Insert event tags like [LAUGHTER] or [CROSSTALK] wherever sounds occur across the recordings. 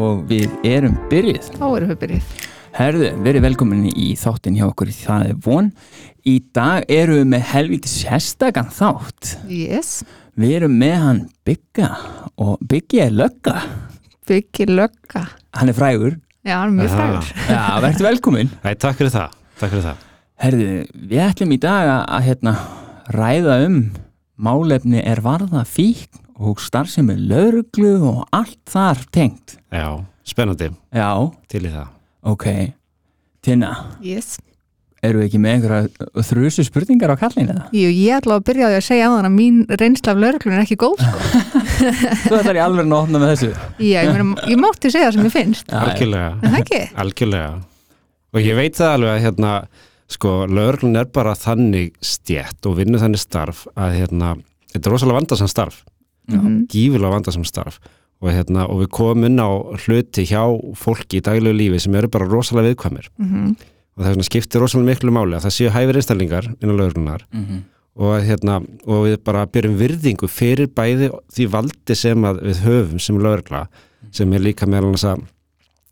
og við erum byrjuð. Þá erum við byrjuð. Herðu, verið velkomin í þáttin hjá okkur, það er von. Í dag erum við með helvítið sérstakann þátt. Yes. Við erum með hann Bygga og Byggi er lögga. Byggi lögga. Hann er frægur. Já, hann er mjög frægur. Já, verður velkomin. Æ, takk fyrir það, takk fyrir það. Herðu, við ætlum í dag að, að hérna, ræða um málefni er varða fíkn og starfsemi lauruglu og allt þar tengt. Já, spennandi, Já, til í það. ok. Tina, Yes. eru við ekki með einhverja þrjusu spurningar á kallinu það? Jú, ég ætla að byrja á því að segja á þann að mín reynsla af lauruglun er ekki góð, sko. [LAUGHS] Þú ætlar í alveg að opna með þessu. Já, ég, meina, ég mátti segja það sem ég finnst. Algjörlega, En það ekki? [LAUGHS] algjörlega. Og ég veit það alveg að hérna, sko, lögurlun er bara þannig stjætt og vinnu þannig starf að hérna, þetta er rosalega vandasam starf, Já. Mhm. gífilega vandasam starf. Og, hérna, og við komum inn á hluti hjá fólki í daglegu lífi sem eru bara rosalega viðkvæmir. Mhm. Og það er svona skiptir rosalega miklu máli að það séu hæfir einstaklingar innan lögurlunar Mhm. og, hérna, og við bara byrjum virðingu fyrir bæði því valdi sem að við höfum sem lögregla sem er líka meðal annars að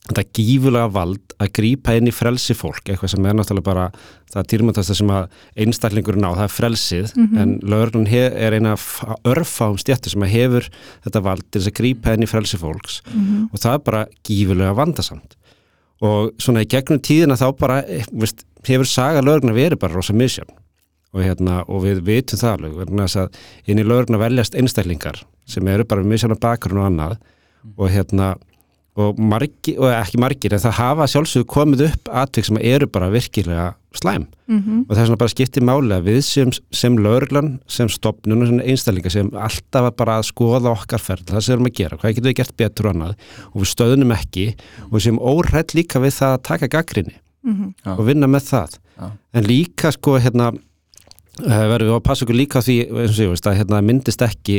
þetta gífulega vald að grípa inn í frelsi fólk, eitthvað sem er náttúrulega bara það dýrmæntasta sem að einstaklingurinn á, það er frelsið, en lögreglan he- er eina af örfáum stjættu sem að hefur þetta vald til þess að grípa inn í frelsi fólks. Mhm. og það er bara gífulega vandasamt. Og svona í gegnum tíðina þá bara eh, veist, hefur saga lögregna verið bara rosa misjafn og, hérna, og við vitum það alveg inn í lögregna veljast einstaklingar sem eru bara misjafna bakgrunn og annað. Og hérna og, margi, og ekki margir en það hafa sjálfsögur komið upp atvik sem eru bara virkilega slæm Mhm. og það er svona bara skiptið máli að við sem, sem lögreglan, sem stopnun og sem einstaklingar sem alltaf bara að skoða okkar ferð, það sem við erum að gera, hvað getum við gert betur og annað og við stöðunum ekki og við sem órætt líka við það að taka gaggrinni Mhm. Já. og vinna með það Já. en líka sko hérna verðum við að passa okkur líka því veist að hérna myndist ekki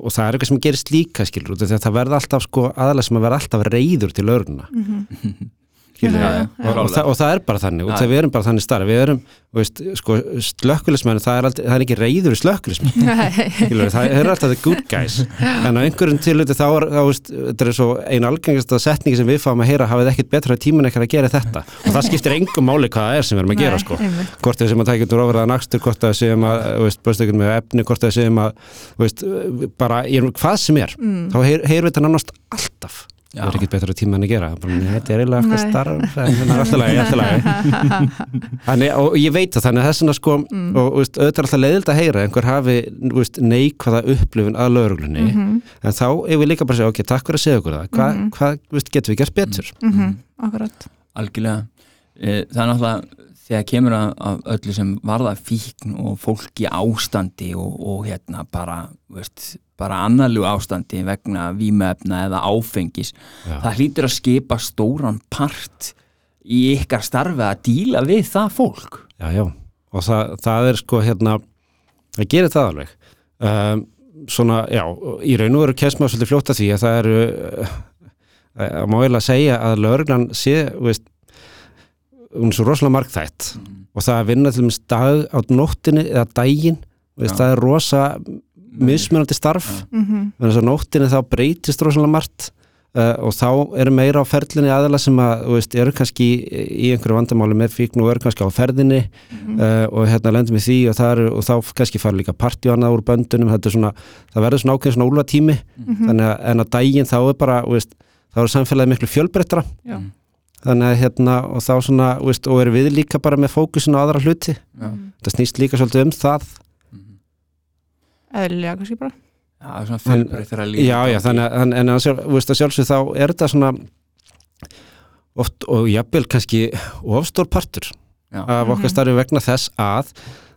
og það er eitthvað sem gerist líka skilur það verða alltaf sko aðalega sem að verða alltaf reyður til lögruna Mhm. Skilur við. já, og, og, það, og það er bara þannig og það við erum bara þannig starf. Við erum, veist, sko slökkulismenn það það er ekki reyður í slökkulismenn [LAUGHS] það er alltaf the good guys. En á einhverjum tilhjóti þá er þetta er svo ein algengasta setningi sem við fáum að heyra hafið ekkert betra tíman ekkert að gera þetta. Og það skiptir engum máli hvað það er sem við erum að gera sko. hvort við sem að taka ykkur ofraðan akstur, hvort það séum að veist, ykkur með efni, hvort það séum að veist, bara, hvað sem er Mm. þá heyr, heyrum við þetta nánast alltaf. Það er ekkert betra tíma en að gera bara, "Nei, þetta er eiginlega eitthvað starf en það er alltaf lagi, [LAUGHS] Þannig, og ég veit það, þannig að þessuna sko Mm. og auðvitað er alltaf leiðild að heyra að einhver hafi neikvæða upplifun að lauruglunni Mhm. en þá ef við líka bara að segja, ok, takk fyrir að segja okkur það hvað, Mhm. hvað þú veist, getum við gert betur Mhm. Akkurat. Algjörlega. Eh, Það er náttúrulega þegar kemur að, að öllu sem varða fíkn og fólk í ástandi og, og hérna bara, veist, bara annarlegu ástandi vegna vímefna eða áfengis. Já. Það hlýtur að skipa stóran part í ykkar starfi að díla við það fólk. Já, já, og það, það er sko hérna, það gerir það alveg um, svona, já, í raun og veru kemst maður svolítið fljótt að því að það eru uh, að má eiginlega segja að lögreglan sé, veist hún er svo rosalega margþætt og það að vinna til dæmis dag á nóttinni eða daginn, þú veist, það er rosa mismunandi starf. Mhm. þannig að að nóttinni þá breytist rosalega margt uh, og þá eru meira á ferlinni aðeila sem að, þú veist, eru kannski í, í einhverju vandamáli. Með fíkn og eru kannski á ferðinni uh, og hérna lendum við því og, það eru, og þá kannski fara líka annað úr böndunum, þetta er svona, það verður svona ákveðin svona úlfa tími, Mhm. þannig að en á daginn þá er bara, þú veist, þá er samfélagið miklu fjölbreyttra, Já. þannig að hérna og þá svona, þú veist, og eru við líka bara með fókusin á aðra hluti, Já. þetta snýst líka svolítið um það, Eðlilega kannski bara. Já, það er svona fjölbreytt að líka. já, já, þannig að, en, en að, sjálfsög þá er þetta svona oft og jafnvel kannski ofstór partur Já. af okkar starfi vegna þess að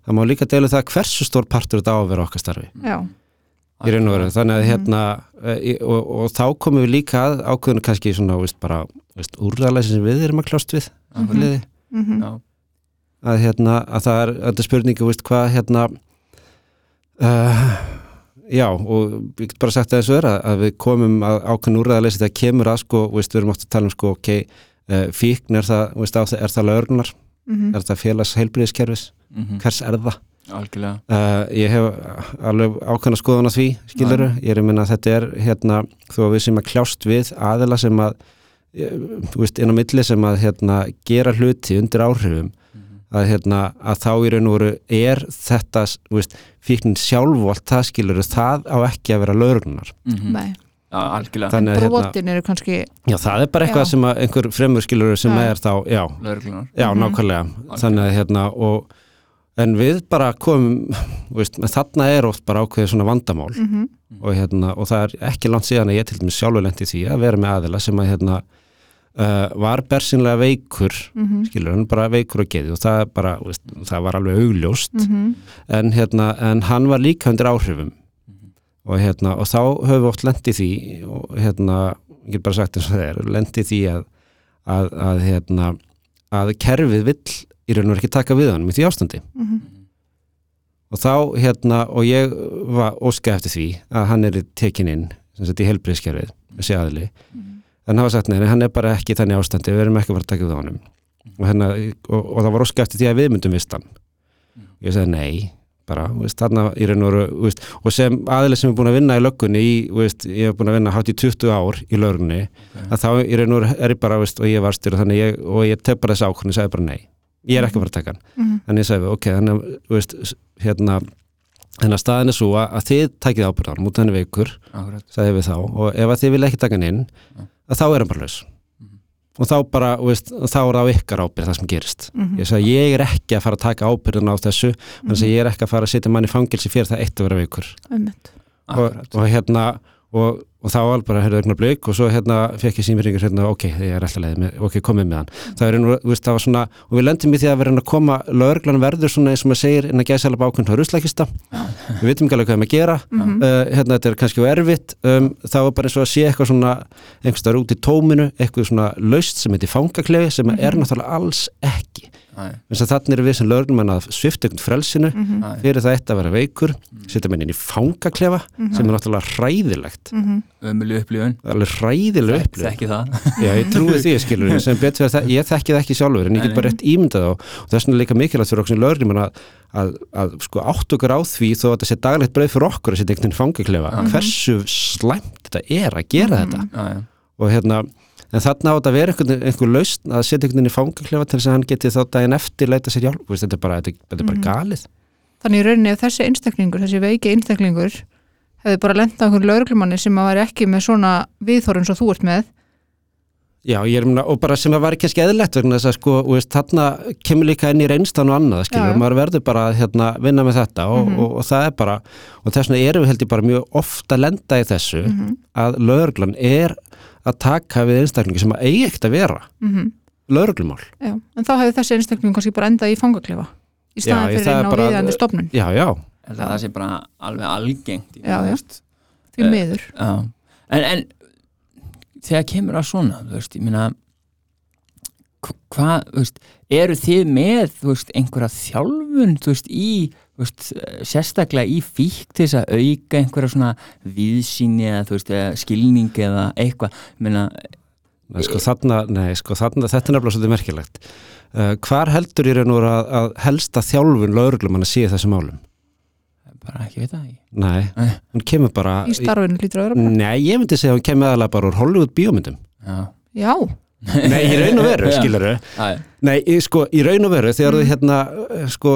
það má líka deilu það hversu stór partur þetta á að vera okkar starfi Já. í raun og veru, þannig að hérna e, í- og, og þá komum við líka að ákveðinu kannski svona, veist, bara úrræðlega sem við erum að kljást við Mhm. liði, Mhm. Já. að hérna að það er, þetta er spurningu, veist, hvað hérna uh, já, og við getum bara sagt að þessu er að, að við komum að ákveðinu úrræðlega þegar kemur að sko, veist, við erum oft að tala um sko, ok, uh, fíkn er það, veist, það- er það lögurnar, Mhm. er það félags heilbriðiskerfis, Mhm. hvers er það? Algjörlega. Uh, ég hef alveg ákveðna skoðan á því, skiluru, ég er að minna að þetta er hérna, þó að við sem að kljást við aðila sem að þú veist, inn á milli sem að hérna, gera hluti undir áhrifum að, hérna, að þá í raun og veru er þetta, fíknin sjálf og allt það skiluru, það á ekki að vera lauruglunar. Mhm. Nei, Já, algjörlega, Þannig að hérna, brotin eru kannski já, það er bara eitthvað Já. sem að einhver fremur skiluru sem Já. er þá, já, já, Mhm. nákvæmlega þannig að hérna og en við bara komum [LAUGHS] þú veist, þarna er oft bara ákveðið svona vandamál mm og, hérna, og það er ekki langt síðan að ég til dæmis sjálfur lendi því að vera með aðila sem að hérna uh, var bersinlega veikur -hmm. skilur hann bara veikur og geði og það, er bara, veist, það var alveg augljóst. Mhm. en, hérna, en hann var líka undir áhrifum. Og, hérna, og þá höfum við oft lendið því og hérna, ég get bara sagt eins og það er lendið því að að, að, hérna, að kerfið vill í raun og ekki taka við hann í því ástandi. Mhm. og þá hérna og ég var óska eftir því að hann er tekin inn sem sagt í helbriðskerfið þessi aðli en var sagt neina, hann er bara ekki í þannig ástandi við erum ekki að fara að taka við honum. Og, hérna, og, og það var óska eftir því að við myndum vist hann. Ég sagði nei bara, veist, þarna í raun og veru og sem aðli sem er búin að vinna í löggunni í, veist, ég hef búin að vinna hátt í 20 ár í löggunni, að þá í raun og veru er ég bara, veist, og ég var styrir þannig ég, og ég tef bara þessi ákvörðin, ég sagði bara nei ég er ekki að fara að taka hann. Mhm. en ég sagði, ok, þannig að hérna þannig að staðin er svo að, þið takið ábyrðar mútið hann er veikur, Akkurat. sagði við þá og ef að þið vilja ekki taka hann inn að þá er hann bara laus. Og þá bara, þú veist, þá er það á ykkar ábyrð það sem gerist. Mhm. ég sagði, ég er ekki að fara að taka ábyrðin á þessu þannig að ég er ekki að fara að setja mann í fangelsi fyrir það eitt að vera veikur. Og, og hérna og, og þá var bara, heyrðu, eitthvað blöik og svo hérna fekk ég símringur hérna, ok, ég er alltaf leið með, ok, komið með hann. Það er þú veist, það var svona og við lendum í því að vera að koma, lögreglan verður svona eins og maður segir, inn að gæsa alveg ákveðn á ruslækista, við vitum ekki alveg hvað að gera. Mhm. uh, hérna þetta er kannski erfitt. Um, þá er bara eins og að sé eitthvað svona einhverstaður út í tóminu, eitthvað svona laust sem heitir fangaklefi sem er náttúrulega alls ekki, Þess að þannig er við sem lögreglum að svifta einhvern frelsinu. Mhm. æ, fyrir það eitt að vera veikur setja menn inn í fangaklefa sem er náttúrulega hræðilegt. Mhm. ömulu upplifun. Alveg hræðileg upplifun. Þekki það. [LAUGHS] Já, ég trúi því skilur sem betur að það, ég þekki það ekki sjálfur en ég get bara rétt ímyndað á og þess vegna líka mikilvægt fyrir okkur sem lögreglum að, að, að sko átt okkur á því þó að þetta sé daglegt breyð fyrir okkur að setja einhvern fangaklefa hversu slæmt þetta er að gera þetta. Já, já. og hérna en þarna á þetta að vera einhvern, einhver lausn að setja einhvern veginn í fangaklefa til þess að hann geti þá daginn eftir leita sér hjálp, Þú veist, þetta er bara, þetta, þetta er bara galið. Þannig í rauninni ef þessi einstaklingur, þessi veiki einstaklingur hefði bara á einhverjum lauruglumanni sem að væri ekki með svona viðhorun svo þú ert með. Já, ég er meina, og bara sem að var kannski eðlegt vegna þess að sko, veist, þarna kemur líka inn í reynslan og annað, skilur, Já, maður verður bara að hérna, vinna með þetta og, og, og það er bara, og þess vegna erum við held ég bara mjög ofta að lenda í þessu að lögreglan er að taka við einstaklingi sem að eigi ekkert að vera mm lögreglumál. Já, en þá hefði þessi einstaklingur kannski bara endað í fangaklefa í staðan fyrir það er inn á viðandi stofnun Já, já, það það sé bara alveg algengt Já, já. því Eh, miður Já. En, en þegar kemur að svona þú veist, ég meina hva- hvað, þú veist, eru þið með þú veist, einhverja þjálfun þú veist, í, veist, sérstaklega í fík til þess að auka einhverja svona viðsýni eða veist, eða skilning eða eitthvað, ég meina Nei, sko þarna, nei, sko þarna, þetta er nefnilega svolítið merkilegt. Uh, hvar heldur í raun og veru að, að helsta þjálfun lögreglumann að sé í þessum málum? bara ekki veit það ekki Nei, Nei. hún kemur bara... í starfinu lítur að vera bara Nei, ég myndi segja að hún kemur aðalega bara úr Hollywood bíómyndum. Já, Já, Nei, í raun og veru, skilur Æ, Nei, sko, í raun og veru, þegar Mm. þú hérna, uh, sko,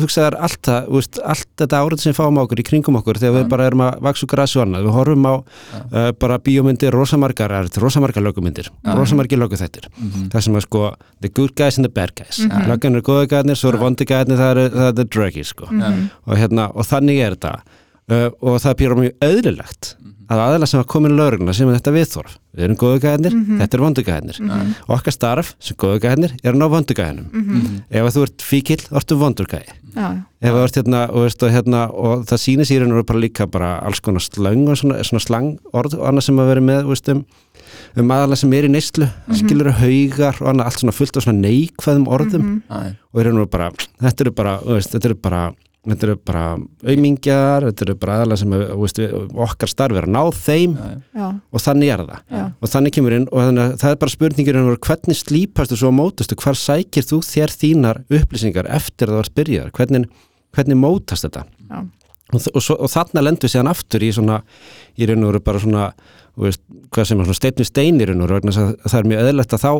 hugsaðar allt það, veist, allt þetta árið sem fáum okkur í kringum okkur, þegar við bara erum að vaksa úr grasi og annað, við horfum á uh, bara bíómyndir, rosamargar, rosamargar lögumyndir, rosamargir löguþættir, mhm, það sem að sko, the good guys and the bad guys, mm Mhm. löggan eru góða gæðnir, svo eru vondi gæðnir, það eru, the druggies, sko, Mhm. og hérna, og þannig er þetta, uh, og það býr mjög auðlilegt Mhm. að aðeila sem að komin lögurna sem er þetta viðþorf, við erum góða gæðnir, Mhm. þetta eru vondi gæðnir, okkar starf sem góða gæðnir er að ná vondu gæðinum Mhm. ef að þú ert fíkil, ortu vondur gæði já, já. ef þú ert hérna og, veist, og, hérna, og það sýnir sér og bara líka bara alls konar slang og svona, svona slang orð og annað sem að vera með veist, um, um aðalega sem er í neyslu skilur haugar og annað allt svona fullt af svona neikvæðum orðum. Æ, og er nú bara, þetta eru bara þú veist, þetta eru bara þetta eru bara aumingjar, þetta eru bara aðalega sem að, þú veist, við, okkar starf er að ná þeim já, og þannig er það. Já. og þannig kemur inn og þannig að það er bara spurningir um hvernig slípastu svo á mótustu, hvar sækir þú þér þínar upplýsingar eftir að það var spyrjaðar, hvernig hvernig mótast þetta? Já. og, og, svo, og þarna lendum við síðan aftur í svona í raun og veru bara svona þú veist, hvað sem er svona steinn við stein í raun og veru vegna þess að það er mjög eðlilegt að þá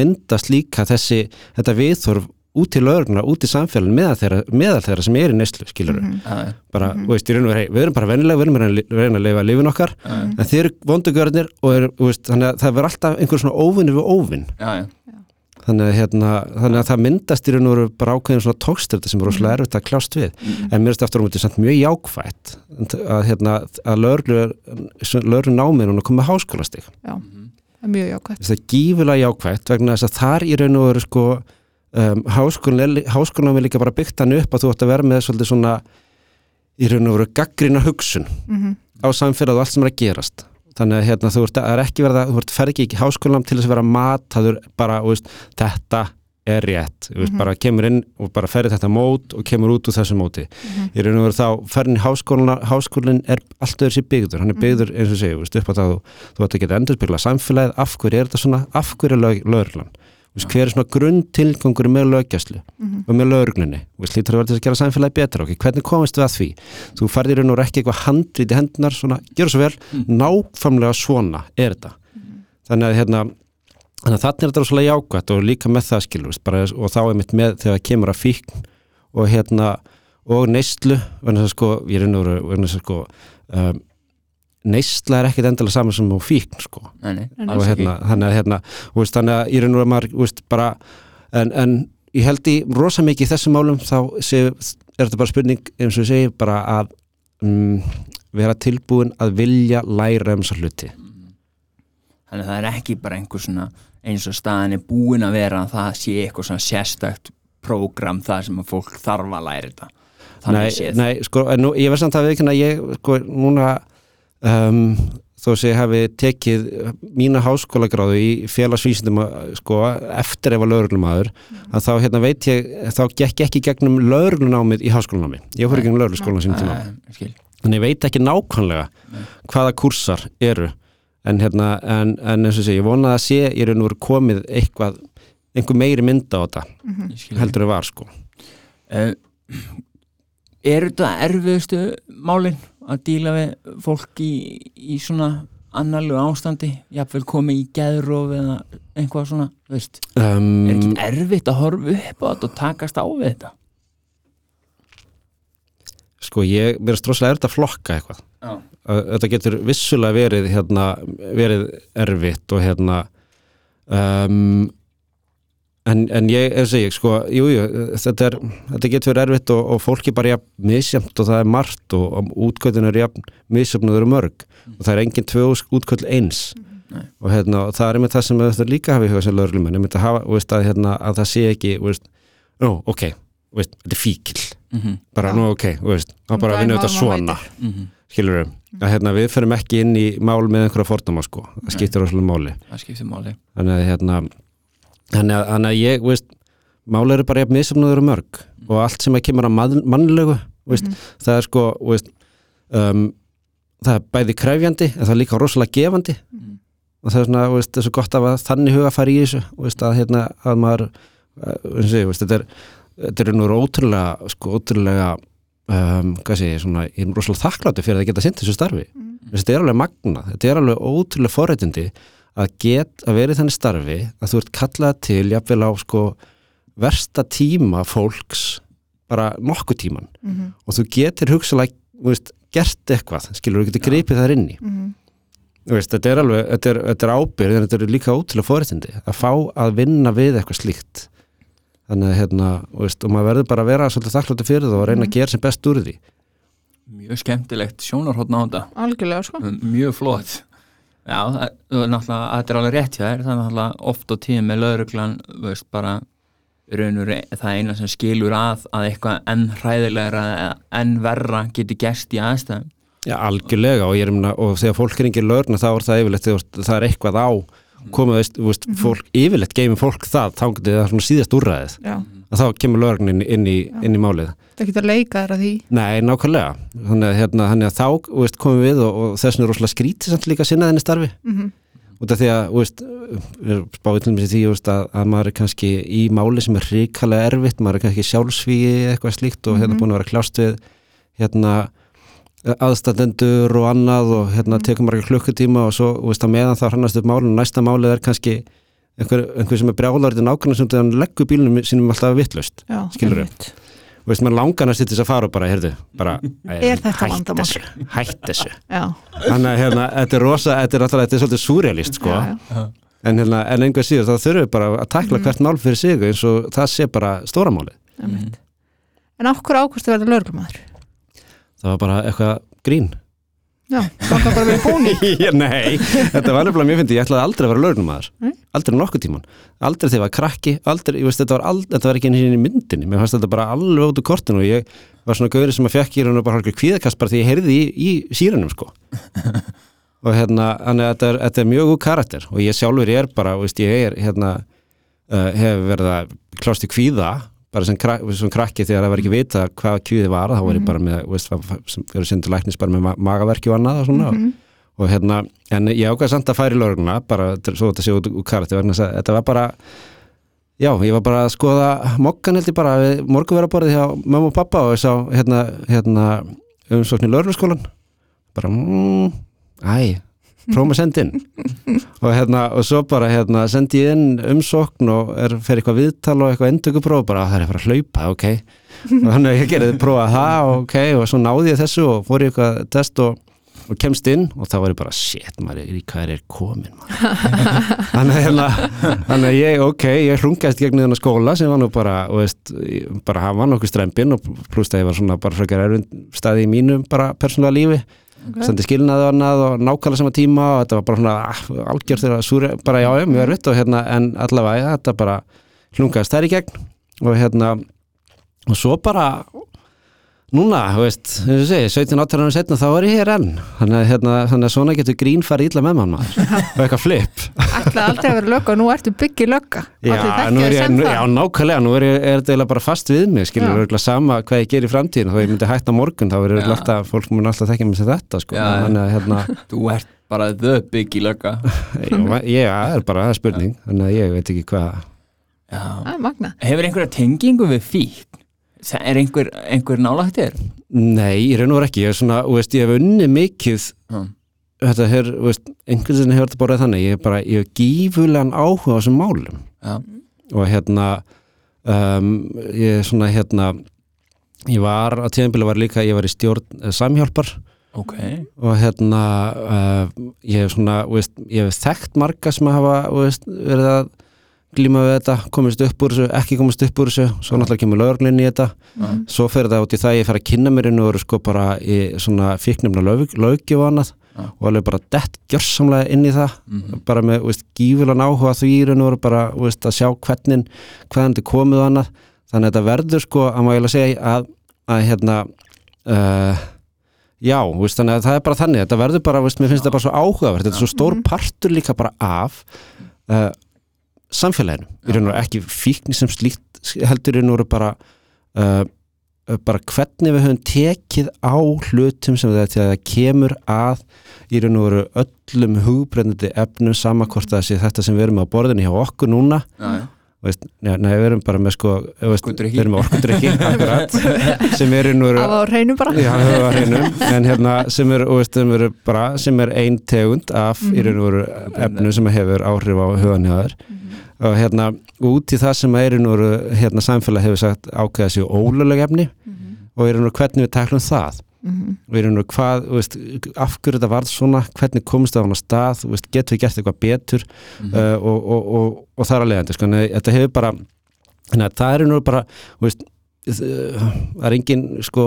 myndast líka þessi þetta viðþorf út til lögurna, út í samfélagin meðal þeirra, meðal þeirra sem er í neyslu skilur Mhm. Já, já, bara, þú veist, í raun og veru, hey, við erum bara vennilega við erum að reyna- að lifa lífin okkar já, en þeir eru vondugjörnir og er, þú veist, þannig að það verður alltaf einhver svona óvinni við óvinn já, já. þannig hérna, þannig að það myndast í raun og veru bara ákveðin svona tókstöfti sem er rosalega erfitt að kljást við. En mér erst aftur á mútið samt mjög jákvætt að, hérna, að lögru náminu og komið háskólastig. Já, það er mjög jákvæmt það er gífulega jákvætt vegna þess að þar í raun og veru sko um, háskólan, háskólan er líka bara byggt hann upp að þú ætti að vera með svolítið svona í raun og veru gaggrina hugsun mm á samfélag og allt sem er að gerast. Þannig að hérna, þú ert, það er ekki verða, þú ert fer ekki í háskólam til þess að vera mataður bara, þú veist, þetta er rétt, veist, Mhm. bara kemur inn og bara ferir þetta mót og kemur út úr þessu móti. Mhm. í raun og veru þá ferin í háskólan háskólinn er allt öðru sér byggður. Hann er Mhm. byggður, eins og veist, upp á það þú, ætti að geta endurspegla samfélagið, af hverju er þetta svona? Af hverju er lög, lögreglan? Þú veist, hver er svona grunn tilgangur með lögjastlu Mhm. og með lögreglunni, þú veist, lítur að vera til að gera samfélagi betra, ok, hvernig komist við að því? Þú færðir raun og veru ekki eitthvað handrið í hendunar svona, gjör svo vel, nákvæmlega svona er þetta. Þannig að hérna þannig að þarna er þetta svolítið jákvætt og líka með það skilur veist, bara, og þá er mitt með þegar það kemur að fíkn og hérna og neyslu, þess að sko ég er raun og þess að sko um, neysla er ekkit endilega saman sem á fíkn sko. Nei, nei, og hérna, þannig að hérna, þú veist, þannig að í raun og maður, þú veist, bara en, en ég held í rosa mikið í þessum málum þá sé, er þetta bara spurning eins og ég segi, bara að um, vera tilbúin að vilja læra um þessar hluti. Þannig að það er ekki bara einhver svona eins og staðan er búin að vera að það sé eitthvað svona sérstakt prógram það sem að fólk þarf að læra þetta. Þannig nei, séð. nei, sko, en nú, ég veist samt að við ekki ég, sko, núna um, þó sem ég hafi tekið mína háskólagráðu í félagsvísindum sko, eftir ef að lögreglumæður að þá hérna veit ég, þá gekk ekki gegnum lögreglunámið í háskólanámi. Ég fór ekki um lögregluskólan sínum tíma. En ég veit ekki nákvæmlega Nei. hvaða kursar eru. En, hérna, en, en eins og sé, ég vona að sé ég raun og veru komið eitthvað einhver meiri mynda á þetta Ég skil. heldur en var sko. Uh, Er þetta erfiðustu málin að díla við fólk í, í svona annarlu ástandi, jafnvel komið í geðrof eða eitthvað svona, veist. Um, er ekki erfitt að horfa upp á þetta og takast á við þetta? sko ég, mér er stróslega erfitt að flokka eitthvað. Já, þetta getur vissulega verið hérna, verið erfitt og hérna um, en, en ég er að segja sko, jú, jú, þetta, er, þetta getur verið erfitt og, og fólki bara jafn misjamt og það er margt og, og útgöldin er jafn misjamt og mörg. Og það er engin tvö útgöld eins. Nei. og hérna, og það er með það sem þetta líka hafa í huga sem ég myndi að hafa, þú veist, að, hérna, að það sé ekki, þú veist, ó, ok þú veist, þetta er fíkil, mhm, bara Já. nú ok, þú veist, þá bara Dæmi vinnum þetta svona. maður veitir. mhm, skilur við, að hérna, við fyrir ekki inn í mál með einhverja fordama sko, það skiptir rosalega máli. Það skiptir máli. Þannig að hérna þannig að, að ég, veist máli eru bara jafn misumnaður og mörg og allt sem að kemur að mann, mannlegu veist, Mhm. það er sko veist, um, það er bæði krefjandi en það er líka rosalega gefandi Mhm. og það er svona, veist, það er svo gott að þannig huga fara í þessu, að hérna að maður, uh, þetta er þetta er nú ótrúlega sko, ótrúlega um, sé ég, svona, ég er rosalega þakkláttu fyrir að geta sint þessu starfi Mhm. þetta er alveg magna, þetta er alveg ótrúlega forréttindi að get að vera í þannig starfi að þú ert kallað til jafnvel á sko versta tíma fólks bara nokkuð tíman Mhm. og þú getur hugsalega veist, gert eitthvað, skilur, þú getur gripið þar inni Mhm. Þú veist, þetta er alveg, þetta er, þetta er ábyrð en þetta er líka ótrúlega forréttindi að fá að vinna við eitthvað slíkt. Þannig að hérna, þú veist, og maður verður bara að vera svolítið þakkláttu fyrir það og reyna að gera sem best úr því. Mjög skemmtilegt sjónarhóttn á þetta. Algjörlega sko. Mjög flott Já, er náttúrulega, þetta er alveg rétt hjá þér, það er náttúrulega oft á tíðum með lauruglan, veist, bara raunur það eina sem skilur að að eitthvað enn hræðilegra enn verra geti gerst í aðstæðum. Já, algjörlega og ég er umna, og þegar fólk er ekki lörna þá er það yfirleitt, veist, það er eitthvað á komið, veist, fólk, yfirleitt geymir fólk það, þá getur það svona síðast úrræðið. Já, að þá kemur lörgnin inn, í, inn í málið það getur að leika þér að því Nei, nákvæmlega, þannig að, hérna, þannig að þá veist, komum við og, og þess vegna er rosalega skrítið samt líka að sinna þenni starfi Mhm. út af því að, veist, spáðið til mér því, þú veist, að, að maður er kannski í máli sem er ríkalega erfitt, maður er kannski sjálfsvíi eitthvað slíkt og hérna Mhm. búin að vera kljást við hérna aðstandendur og annað og hérna Mhm. tekur margir klukkutíma og svo, veist, meðan það hrannast upp málun, næsta málið er kannski einhver, einhver sem er brjálarið nákvæmlega sem þegar hann leggur bílunum sínum alltaf vittlust Já, Skilurðu? einmitt. og veist, maður langar næst til þess að fara og bara, heyrðu, bara [LAUGHS] Er þetta hætt vandamál? þessu, hætt þessu Já, þannig að hérna, þetta er rosa, þetta er alltaf þetta er svolítið súrealist, sko já, já. en, hérna, en einhver síður, þá þurfum við bara að takla Mhm. hvert mál fyrir sig eins og það sé bara stóramáli einmitt. En hverju ákvæmstu verða lögreglumæður? það var bara eitthvað grín Já, það var bara verið búning [LAUGHS] Nei, þetta var nefnilega mjög fyndi, ég ætlaði aldrei að vera lögnumæður Nei. aldrei nokkuð tíman, aldrei þegar ég var krakki aldrei, ég veist, þetta var, ald, þetta var ekki einu sinni í myndinni. Mér fannst þetta bara alveg út úr kortinu og ég var svona gaurið sem að fekk í raun og bara hálfur kvíðakast bara því ég heyrði í, í sírunum sko. [LAUGHS] Og hérna, þannig að þetta er, þetta er mjög úr karakter og ég sjálfur ég er bara, veist, ég er hérna, uh, hef verið að klást í kvíða bara sem, krak, sem krakki þegar það var ekki vita hvað kvíði var, þá var ég bara með veist, sem fyrir sindur læknis bara með ma magaverki og annað og svona. Mhm. og hérna, en ég ákvað samt að færa í löguna bara svo þetta sé út úr að þetta var bara já, ég var bara að skoða mokkan held ég bara við morgunveraborðið hjá mamma og pappa og ég sá hérna, hérna umsókn í lögurskólan bara, mm, æ prófum að senda inn og hérna, og svo bara hérna sendi ég inn umsókn og er fyrir eitthvað viðtal og eitthvað endökupróf bara, það er bara að hlaupa, ok. [LAUGHS] Og þannig að ég gerði prófa það, ok og svo náði ég þessu og fór ég eitthvað test og og kemst inn og þá var ég bara shit maður, í hvað er komin maður?" [LAUGHS] þannig að hérna þannig að ég, ok, ég hlungast gegnum þennan skóla sem var nú bara, veist bara hann var nokkuð strempinn og pluss það ég var svona bara frekar erfinn staði í mínu bara persónulega lífi, okay. sendi skilnaði og annað og nákvæmlega sama tíma og þetta var bara svona ah, algjör þegar súri, bara já, já, mjög erfitt og hérna, en allavega þetta bara hlungast þær í gegn og hérna og svo bara núna, þú veist, eins og segi 17-18 ára setna þá er ég hér enn. Þannig að, hérna, þannig að svona getur grín farið illa með mann maður. Og eitthvað flip. Ætlaði aldrei að vera lögga og nú ertu byggið lögga. Já, nú er ég, nú, já, nákvæmlega, nú er, er þetta eiginlega bara fast við mig, skilur, Já. örgulega sama hvað ég ger í framtíðin, þá ég myndi hætta á morgun þá er Já. örgulega alltaf, fólk mun alltaf þekka mig sem þetta, sko, Já, já. þannig að hérna [LAUGHS] Þú ert bara the big í lögga ég, það er bara það er spurning. Þannig að ég veit ekki hvað Já. Það er magna Hefur einhverja tengingu við fík? Er einhver, einhver nálægt þér? nei, ég raun og veru ekki, ég er svona, veist, ég hef unni mikið Já. þetta er, einhvern veginn hefur þetta bara þannig, ég er bara, ég hef gífulegan áhuga á þessum málum Já. og hérna um, ég er svona hérna ég var, á tíðanbíla var líka ég var í stjórn uh, samhjálpar Ok og hérna uh, ég hef svona, veist, ég hef þekkt marga sem hafa, veist, verið að glíma við þetta, komist upp úr þessu ekki komist upp úr þessu, svo náttúrulega kemur lögurlinn í þetta, Já. svo fer það út í það að ég fer að kynna mér inn og eru sko bara í svona fíknefna lög, lögjöf og annað Já. og alveg bara dett gjörsamlega inn í það Mhm. bara með, veist, gífulan áhuga því í raun og veru bara, veist, að sjá hvernig hvaðan þetta komið og annað þannig að þetta verður sko, að ég alveg segja að, að hérna uh, já, veist, þannig að það er bara þannig þetta verður bara, veist, mér finnst þetta bara svo áhugavert þetta er svo stór Mhm. partur líka bara af uh, samfélaginu í raun og ekki fíkni sem slíkt heldur í raun og bara uh, bara hvernig við höfum tekið á hlutum sem þetta það kemur að í raun og veru öllum hugbrennandi efnum sama hvort það sé þetta sem við erum á borðinu hjá okkur núna Já, já. Veist, nei, nei, við erum bara með sko við erum með orkudrykki [LAUGHS] akkurat, sem er Já, en hérna sem er, og veist, sem er bara, sem er ein tegund af í raun og veru efnu sem hefur áhrif á huganhjáður og hérna út í það sem er í raun og veru hérna samfélag hefur sagt ákveða sér óluleg efni og í raun og veru hvernig við taklum það Mhm. og í raun og veru hvað, þú veist, af hverju þetta varð svona, hvernig komist það á hana stað, veist, getur við gert eitthvað betur Mhm. uh, og, og, og, og það er að leiðandi, sko, en þetta hefur bara að það er nú bara veist, það er engin sko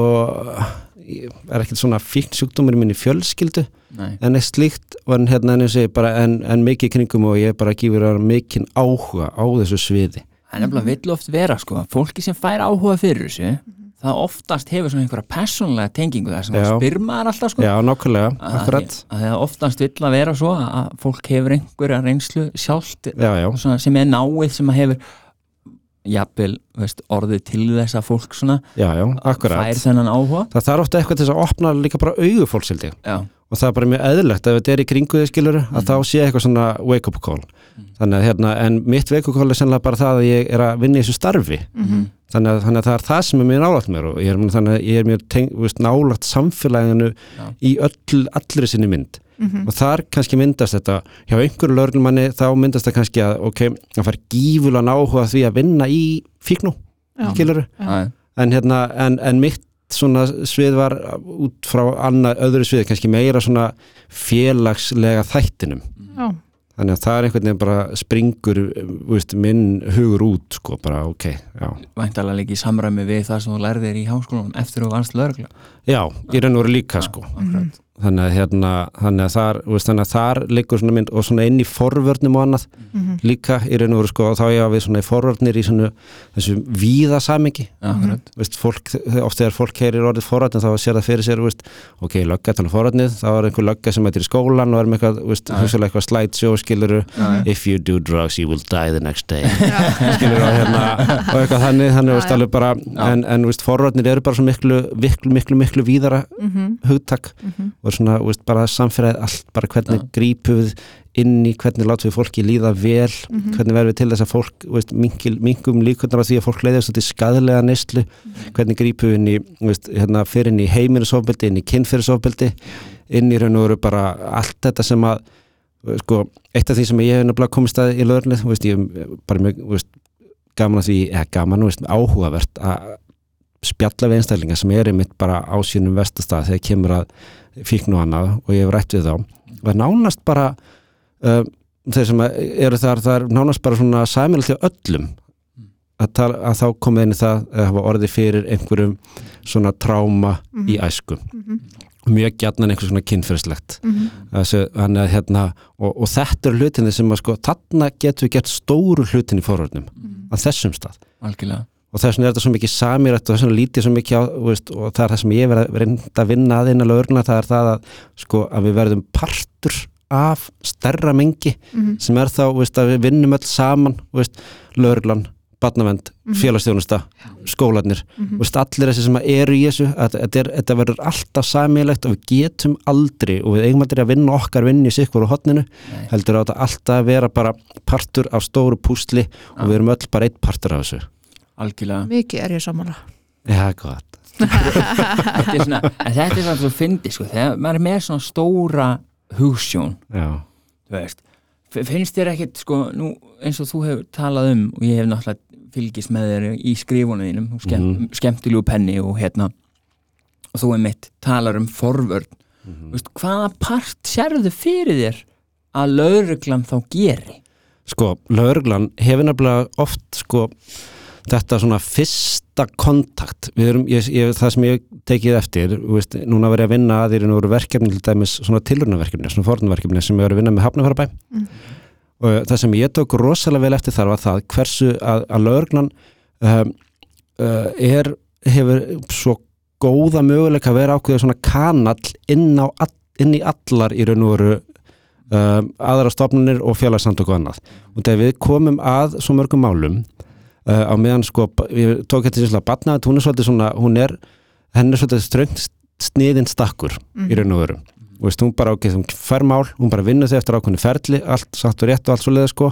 er ekkert svona fíkn sjúkdómur í minni fjölskyldu Nei. en eitt slíkt var hérna en, segi, bara, en, en mikið kringum og ég bara gífur mikið áhuga á þessu sviði Það er nefnilega vill oft vera sko fólki sem fær áhuga fyrir þessu það oftast hefur svona einhverja persónlega tengingu þar sem það spyr maður alltaf sko. Já, nákvæmlega, að, akkurat. að það oftast vill að vera svo að fólk hefur einhverja reynslu sjálft Já, já, svona, sem er náið sem að hefur jafnvel orðið til þess að fólk svona já, fær þennan áhuga. Það þarf ofta eitthvað til þess að opna líka bara augu fólks held ég. Já, og það er bara mjög eðlilegt ef þetta er í kringu þið skilur að þá sé eitthvað svona wake up call þannig að hérna, en mitt wake up call er sennilega bara það að ég er að vinna í þessu starfi Mhm. þannig að, þannig að það er það sem er mjög nálægt mér og ég er, þannig að ég er mjög teng, veist, nálægt samfélaginu Já. í öll, allri sinni mynd Mhm. og þar kannski myndast þetta hjá einhverju lögreglumanni þá myndast það kannski að ok, að fara gífulega áhuga því að vinna í fíknú, Já. skiluru Já, en hérna, en, en mitt svona svið var út frá annað öðru svið, kannski meira svona félagslega þættinum Já. þannig að það er einhvern veginn bara springur veist, minn hugur út sko, bara ok, já væntalega líka í samræmi við það sem þú lærðir í háskólanum eftir þú vannst lögregla já, í raun og veru líka sko akkurat. Þannig að, hérna, þannig að þar veist, þannig að þar liggur svona mynd og svona inn í forvörnum og annað Mhm. líka í raun og veru sko og þá ég að við svona í forvörnir í svona þessu víða samingi akkurat. Veist, fólk, oft þegar fólk heyrir orðið forvarnir þá sér það fyrir sér, veist, ok, lögga tala forvarnir, þá er einhver lögga sem er í skólan og er með eitthvað, veist, hugsalega eitthvað slideshow skiluru, Já, if you do drugs you will die the next day. Skiluru og hérna, og eitthvað þannig þannig, veist, alveg bara, Já. en, en veist, forvarnir eru bara svo miklu, miklu, miklu, miklu víðara Mhm. hugtak. Mhm. Og svona, veist, bara samfélagið allt, bara hvernig Já. grípum við inn í, hvernig látum við fólki líða vel Mhm. hvernig verðum við til þess að fólk veist, minkil, minkum líkundar á því að fólk leiðast út í skadlega neyslu, hvernig grípum við inn í, veist, hérna, fyrir inn í heimilisofbeldi, inn í kynfyrirsofbeldi inn í raun og veru bara allt þetta sem að sko, eitt af því sem ég hef nefnilega komist að í lögurnið, veist, ég er bara mjög gaman að því, eða gaman veist, áhugavert að spjalla við einstaklinga sem er einmitt bara á sínum vestastað þegar kemur að fíknu og annað og ég hef rætt við þá. Og er nánast bara uh, þeir sem eru þar, það er nánast bara svona sæmilega til öllum að, tala, að þá komið inn í það að hafa orðið fyrir einhverjum svona tráma í æsku. Mhm. mjög gjarnan einhver svona Mhm. Þessu, hann er hérna og, og þetta eru hlutinni sem að sko þarna getum við gert stóru hlutin í forvörnum á þessum stað. Algjörlega og þess vegna er þetta svo mikið samirætt og þess vegna lítið svo mikið á veist, og það er það sem ég verið að reynda að vinna að innan lögurna það er það að, sko, að við verðum partur af stærra mengi Mhm. sem er þá veist, að við vinnum öll saman lögurlan, barnavend, félagsþjónusta skólanir, Mhm. þú veist, allir þessi sem eru í þessu, að, að, þetta verður alltaf samilegt og við getum aldrei og við eigum aldrei að vinna okkar vinni í sikkur og hotninu, Nei. heldur á þetta alltaf að vera bara partur af stóru púsli og við erum öll bara eitt partur af þessu algjörlega. Mikið er ég sammála. Já, gott. Þetta er svona, en þetta er svona svo fyndi sko, þegar maður er með svona stóra þú veist finnst þér ekkit sko, nú eins og þú hefur talað um og ég hef náttúrulega fylgist með þér í skrifunum þínum, þú skemm, Mhm. skemmtilegu penni og hérna og þú er mitt talar um forvörn. Mhm. veist, hvaða part sérðu fyrir þér að lauruglan þá geri? Sko, lögreglan hefur nefnilega oft sko þetta svona fyrsta kontakt. Við erum, ég, ég, það sem ég tekið eftir veist, núna verið að vinna að því eru verkefni til dæmis svona tilrunaverkefni svona fornverkefni sem við erum að vinna með hafnafærabæ Mm. og það sem ég tók rosalega vel eftir þar var það hversu að, að lögreglan um, uh, er hefur svo góða möguleika að vera ákveða svona kanall inn, á, all- inn í allar í raun og veru um, aðra stofnunir og félagsamtök og annað. Og þegar við komum að svo mörgum málum uh, á meðan sko, ég tók þetta sérslega batnaðið, hún er svolítið svona, hún er henn er svolítið ströngt sniðin stakkur í raun og veru. Og veist, hún bara ok, hún fær mál, hún bara vinnur þau eftir ákveðinu ferli, allt satt og rétt og allt svo leið sko,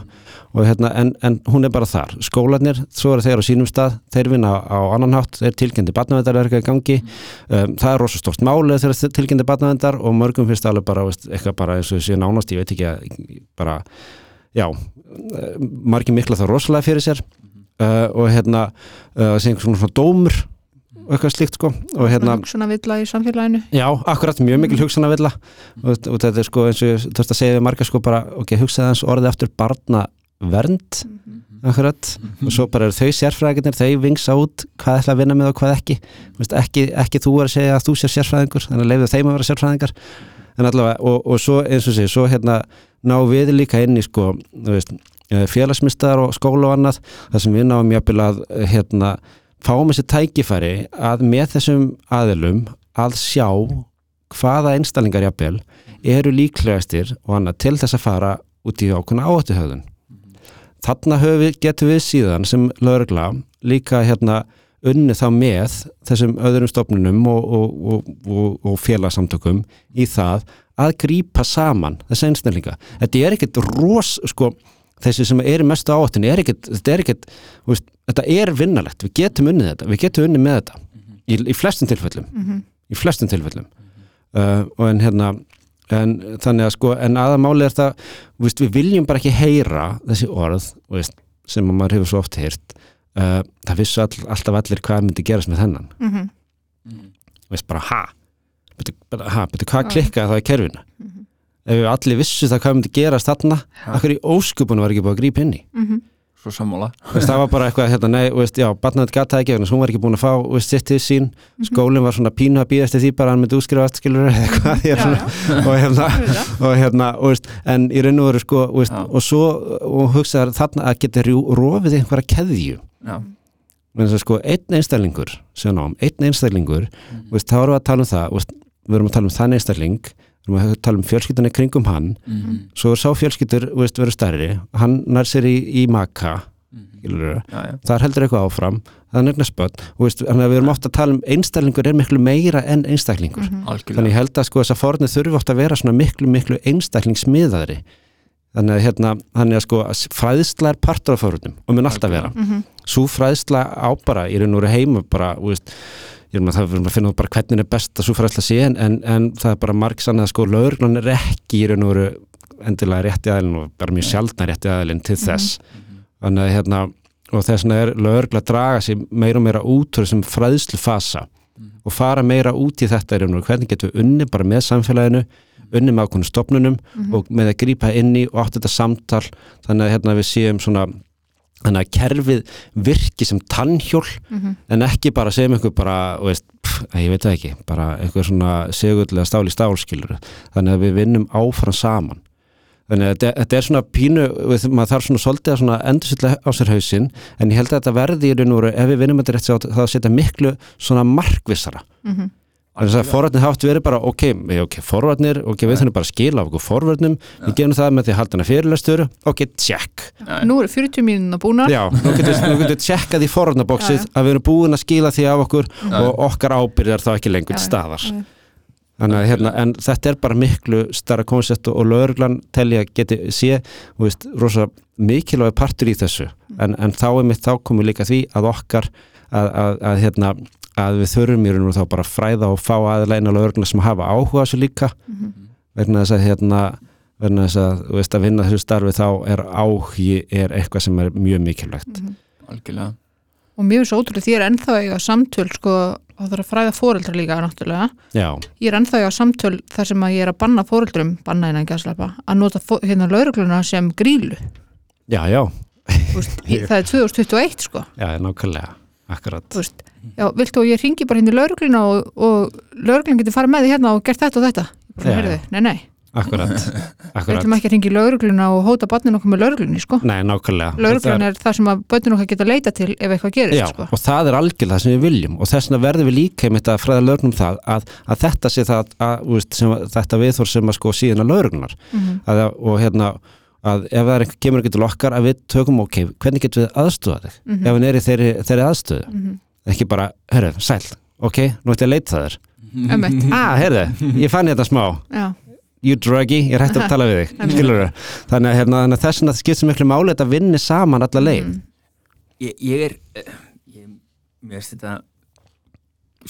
og hérna, en, en hún er bara þar, skólanir, svo eru þeir á sínum stað þeir vinna á, á annan hátt, þeir tilgjendi batnavendarverka í gangi, um, það er rosa stort málið þegar tilgjendi batnavendar og mörgum finnst alveg bara, veist, eitthvað bara eins og þessi nánast, ég veit ekki að bara, já eh, margir mikla það rosalega fyrir sér uh, og hérna uh, sem svona, svona dómur og eitthvað slíkt sko. Og hérna Svona villa í samfélaginu. Já, akkurat, mjög mikil hugsanavilla og, og þetta er sko eins og ég þurft að segja við marga sko bara, ok, hugsaði hans orðið aftur barna vernd akkurat, og svo bara eru þau sérfræðingarnir þau vingsa út hvað ætla að vinna með og hvað ekki. Vist, ekki, ekki þú er að segja að þú sér sérfræðingur þannig að leiðu þeim að vera sérfræðingar. En allavega, og, og svo eins og sé svo hérna, ná við líka inn í sko, þú veist, eh, félagsmyndstaðar og skóla og annað, þar sem við náum jafnvel að eh, hérna, fáum þessi tækifæri að með þessum aðilum að sjá hvaða einstaklingar jafnvel eru líklegastir og annað til þess að fara út í ákveðna áhættuhöðun. Þarna við, getum við síðan sem lögregla líka hérna unni þá með þessum öðrum stofnunum og, og, og, og, félagsamtökum í það að grípa saman þessi einstaklinga þetta er ekkit ros sko, þessi sem er í mestu áhættunni er ekkit, þetta er þú veist, þetta er vinnalegt, við getum unnið þetta. Við getum unnið með þetta. Í, í flestum tilfellum. Í flestum tilfellum. Uh, og en hérna en þannig að sko, en aðamáli er það veist, við viljum bara ekki heyra þessi orð veist, sem að maður hefur svo oft heyrt. Uh, það vissu all, alltaf allir hvað myndi gerast með þennan. Mhm. þú veist, bara ha? Betur, ha, betur hvað klikkaði það í kerfinu ef við allir vissu það hvað myndi gerast þarna, akkur í óskupunum var ekki búið að grípa inn í? Svo sammála. Það var bara eitthvað, hérna, nei, veist, já, barnaðið gata ekki, hún var ekki búin að fá, veist, sitt til sín, skólinn var svona pínu að býða eftir því bara hann myndi útskrifast, skilur, [LAUGHS] eða eitthvað, Já, hérna, og hérna, og hérna, og veist, en í raun og veru, sko, og svo, og hugsaðar þarna að geta rofið einhverja keðju, já, menn þess að sko, einn einstaklingur, sem nám, einn einstaklingur, þú veist, þá erum við að tala um það, við erum að tala um þann einstakling, við erum að tala um fjölskyldunni kringum hann, Mhm. svo er sá fjölskyldur, þú veist, verður stærri, hann nær sér í, í maka, skilur, já, já, það er heldur eitthvað áfram. Það er nefna spöld og veist, þannig að við erum ofta að tala um einstaklingur er miklu meira en einstaklingur. Mhm. algjörlega. Þannig ég held að sko þess að fornið þurfi ofta að vera svona miklu miklu einstaklingsmiðaðri. Þannig að hérna þannig að sko fræðsla er partur af fornum og mun alltaf vera. Mhm. svo fræðsla á bara í raun og heima bara, þú veist ég er að finna út bara hvernig er best að svo fræðsla sé en, en, en það er bara marg sann að sko lögurnan er ekki í raun og veru endilega rétti aðilin og bara mjög sjaldna rétti aðilin til þess. Þannig að hérna og þess vegna er lögregla að draga sér meira og meira út úr þessum fræðslu fasa og fara meira út í þetta í raun og veru. hvernig getum við unni bara með samfélaginu unni með ákveðnum stopnunum og með að grípa inn í og átt þetta samtal. Þannig að hérna við séum svona þannig að kerfið virki sem tannhjól Mhm. en ekki bara segjum einhver bara, veist, pff, ég veit það ekki bara einhver svona segullega stál í stálskilur þannig að við vinnum áfram saman þannig að þetta, er svona pínu við, maður þarf svona svolítið að svona endursýtla á sér hausinn en ég held að þetta verði í raun og veru ef við vinnum þetta rétt þá setja miklu svona markvissara Mhm. Þannig að forvarnir haft verið bara, ok, við- ok, forvarnir, ok, við þurfum bara að skila af okkur forvarnum, við gerum það með því að halda hana fyrirlestur, ok, check. Nú eru 40 mínúna búnar Já, nú getur nú getur tjekkað í forvarnabóksið Já, já. að við erum búin að skila því af okkur og okkar ábyrðar þá ekki lengur Já, til já. staðar. Já. Þannig að hérna, en þetta er bara miklu starra koncept og, og lögreglan telja geti sé, þú veist, rosa mikilvæg partur í þessu, en, en þá er mitt þá komið líka því að okkar að, að, að hérna, að við þurfum í raun og þá bara að fræða og fá aðleina lögregluna sem hafa áhuga á þessu líka. Vegna þess að hérna vegna þess að, þú veist, að vinna þessu starfi þá er áhugi er eitthvað sem er mjög mikilvægt. algjörlega. Og mjög svo ótrúlega því ég er ennþá að eiga samtöl sko, og það er að fræða fóreldra líka náttúrulega. Já, ég er ennþá að eiga samtöl þar sem að ég er að banna fóreldrum banna innan gæslepa að nota hérna laurugluna sem grílu. Já, já, Þú veist, í- það er 2021 sko. Já, nákvæmlega, akkurat. Veist, já, viltu og ég ringi bara í laurugluna og, og lauruglun getur farið með því hérna og gert þetta og þetta? Bara, heyrðu, nei, nei, Akkurat, [LAUGHS] við ætlum ekki að ringi í laurugluna og hóta barninu okkur með lauruglunni sko. Nei, nákvæmlega. lauruglun er það sem að börninu okkar geta leita til ef eitthvað gerist Já, sko. og það er algjörlega það sem við viljum. Og þess vegna verðum við líka einmitt að fræða lögnum það að, að þetta sé það að, að- þetta viðþór sem að sko síðan að lögrunar Mhm. að, og hérna að ef það er einhver kemur ekki til okkar að við tökum ok, hvernig getum við aðstofa þig? Mhm. ef hann er í þeirri, þeirri aðstöðu. Mhm. ekki bara, herru, sæl, ok nú ætti ég að leita það þér. Einmitt. [LAUGHS] ah, herru, ég fann þetta smá. Já, you druggy, ég er hægt að tala við þig. [LAUGHS] Skilur þannig að, hérna, þannig að þess vegna skiptir miklu máli þetta vinni saman alla leið. Mhm. ég, ég er eh, ég, mér finnst þetta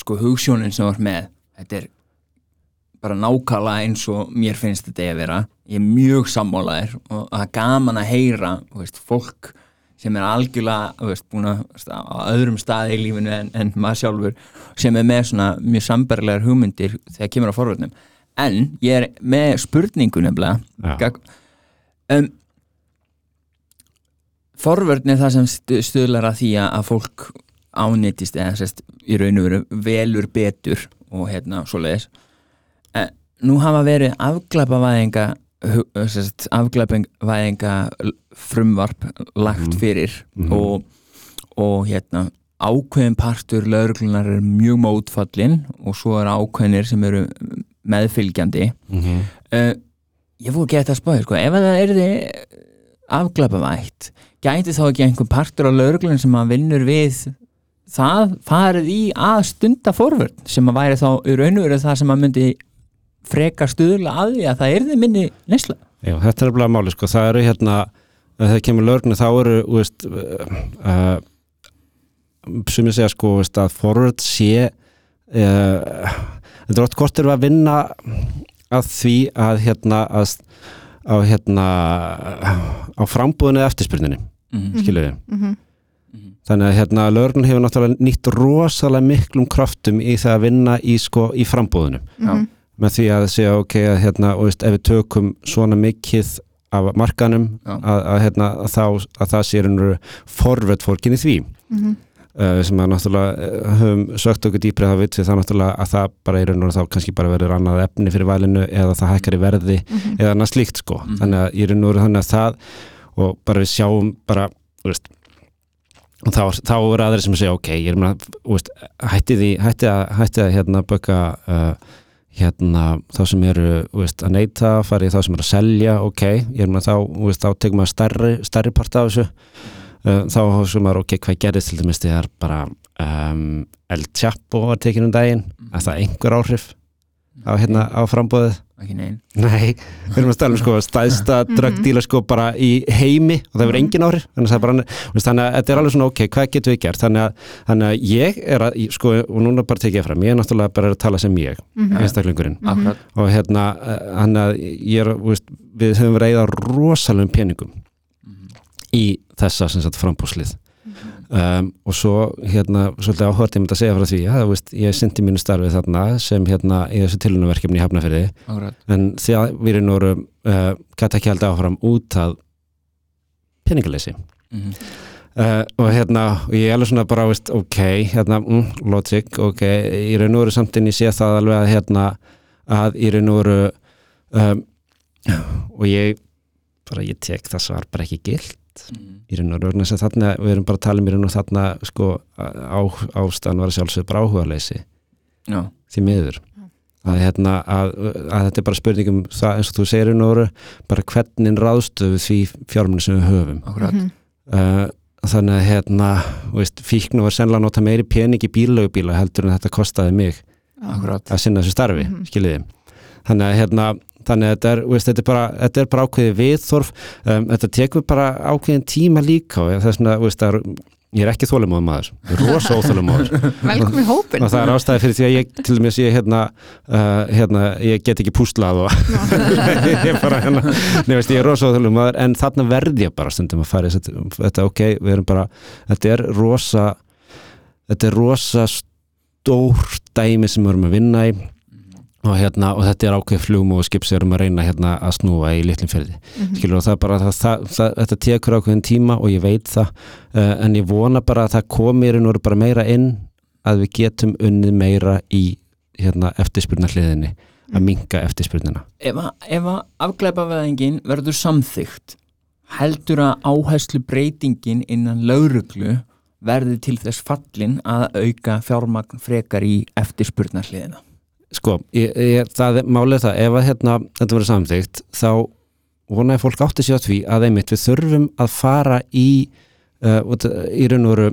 sko hugsjónin sem var með þetta er bara nákvæmlega eins og mér finnst þetta að vera. Ég er mjög sammálaðir og það er gaman að heyra veist, fólk sem er algjörlega veist, búin að á öðrum staði í lífinu en, en maður sjálfur sem er með svona mjög sambarlegar hugmyndir þegar kemur á forvörnum. En ég er með spurningu nefnilega. Gag, um, forvörn er það sem stuðlar að því að fólk ánýttist eða sérst í raun og veru velur betur og hérna svoleiðis. en nú hafa verið afglæpavæðinga hu- sérst, afglæpavæðinga frumvarp lagt Mhm. fyrir Mhm. og, og hérna ákveðin partur lauruglunar er mjög mótfallin og svo er ákveðinir sem eru meðfylgjandi mm -hmm. uh, ég fór að geta að spáði sko, ef það er þið afglapavætt gæti þá ekki einhver partur á lauruglun sem að vinnur við það farið í að stunda forvörn sem að væri þá í raun og veru það sem að myndi freka stuðla að því að það er þið minni nesla Já, þetta er bara máli, sko, það eru hérna ef það kemur lögni þá eru þú veist uh, sem ég segja sko veist, að forward sé uh, þetta er oft hvort eru að vinna að því að hérna að, á hérna á frambúðinu eftirspyrninni mm. skiluðu við Mhm. þannig að hérna lögn hefur náttúrulega nýtt rosalega miklum kraftum í það að vinna í sko í frambúðinu Mhm. Með því að segja ok að hérna og veist, ef við tökum svona mikið af markanum að, að, hérna, að, þá, að það sé raunveru forvett fólkin í því Mhm. uh, sem að náttúrulega uh, höfum sögt okkur dýprið það vitt við það náttúrulega að það bara í raun og þá kannski bara verður annað efni fyrir valinu eða það hækkar í verði Mhm. eða annað slíkt sko Mhm. þannig að í raun og veru þannig að það og bara við sjáum bara þú veist, og þá, þá eru aðri sem segja ok, ég er með að hætti því, hætti að, hætti að hérna böka uh, hérna þá sem eru veist, að neyta, fara í þá sem eru að selja ok, ég er með þá, veist, þá tekum maður stærri, stærri part af þessu. Uh, þá sem maður ok, hvað gerðist til dæmis þegar bara um, El Chapo var tekin um daginn? Að það einhver áhrif á, hérna, á frambóðið ekki neinn Nei, við erum að stæla um sko stæðsta dröggdíla sko bara í heimi og það verður engin áhrif. Þannig að, bara, þannig að þetta er alveg svona ok, hvað getum við gert? Þannig að, þannig að ég er að sko, og núna bara tekið ég fram, ég er náttúrulega bara að tala sem ég, Mhm. einstaklingurinn. Akkurat. Og hérna, eh, þannig að ég er, veist, við höfum verið að eða rosalegum peningum í þessa sem sagt frambúslið um, og svo hérna svolítið áhört ég myndi að segja frá því að veist, ég syndi mínu starfið þarna sem hérna í þessu tilunverkefni í akkurat. En því að við erum núru uh, gæti ekki haldið áfram út að peningaleysi. Mhm. uh, og hérna og ég er alveg svona bara, veist, ok hérna, mm, logic, ok í raun og veru samt en ég sé það alveg að hérna að í raun og veru um, og ég bara ég tek það svar bara ekki gilt Mhm. í raun og raun þess að þarna við erum bara að tala um í raun og þarna sko á, ástæðan var að sjálfsögðu bara áhugaleysi. Já. Því miður. Að, hérna, að, að þetta er bara spurningum það eins og þú segir raun og veru bara hvernig ráðstöfu því fjármunni sem við höfum. Akkurat. Mhm. uh, þannig að hérna þú veist, fíknu var sennilega að nota meiri pening í bílaugubíla heldur en þetta kostaði mig akkurat. að sinna þessu starfi, Mhm. skiljiði. Þannig að hérna þannig að þetta er, veist, þetta er bara, þetta er bara ákveðið viðþorf. Um, þetta tekur bara ákveðin tíma líka og þess vegna, veist, er ég er ekki þólumóður maður, rosa óþólumóður [LAUGHS] Velkomin í hópin og það er ástæði fyrir því að ég til dæmis ég hérna, uh, hérna ég get ekki púslað og [LAUGHS] ég er bara hérna, nefnist ég er rosa óþólumóður en þarna verði ég bara stundum að fara þetta, þetta ok, við erum bara þetta er rosa þetta er rosa stór dæmi sem við erum að vinna í og, hérna, og þetta er ákveð flugum og skip sem við erum að reyna hérna að snúa í litlum ferði Mhm. skilur og það er bara það, það, það, þetta tekur ákveðin tíma og ég veit það uh, en ég vona bara að það komi í raun og veru bara meira inn að við getum unnið meira í hérna, eftirspurnarliðinni að minka eftirspurnina. Ef að, ef að afglæpaveðingin verður samþygt heldur að áherslu breytingin innan lauruglu verði til þess fallin að auka fjármagn frekar í eftirspurnarliðina sko, ég, ég, það er málið það ef að hérna, þetta verður samþygt þá vonaði fólk átti sér á því að einmitt við þurfum að fara í uh, í raun og veru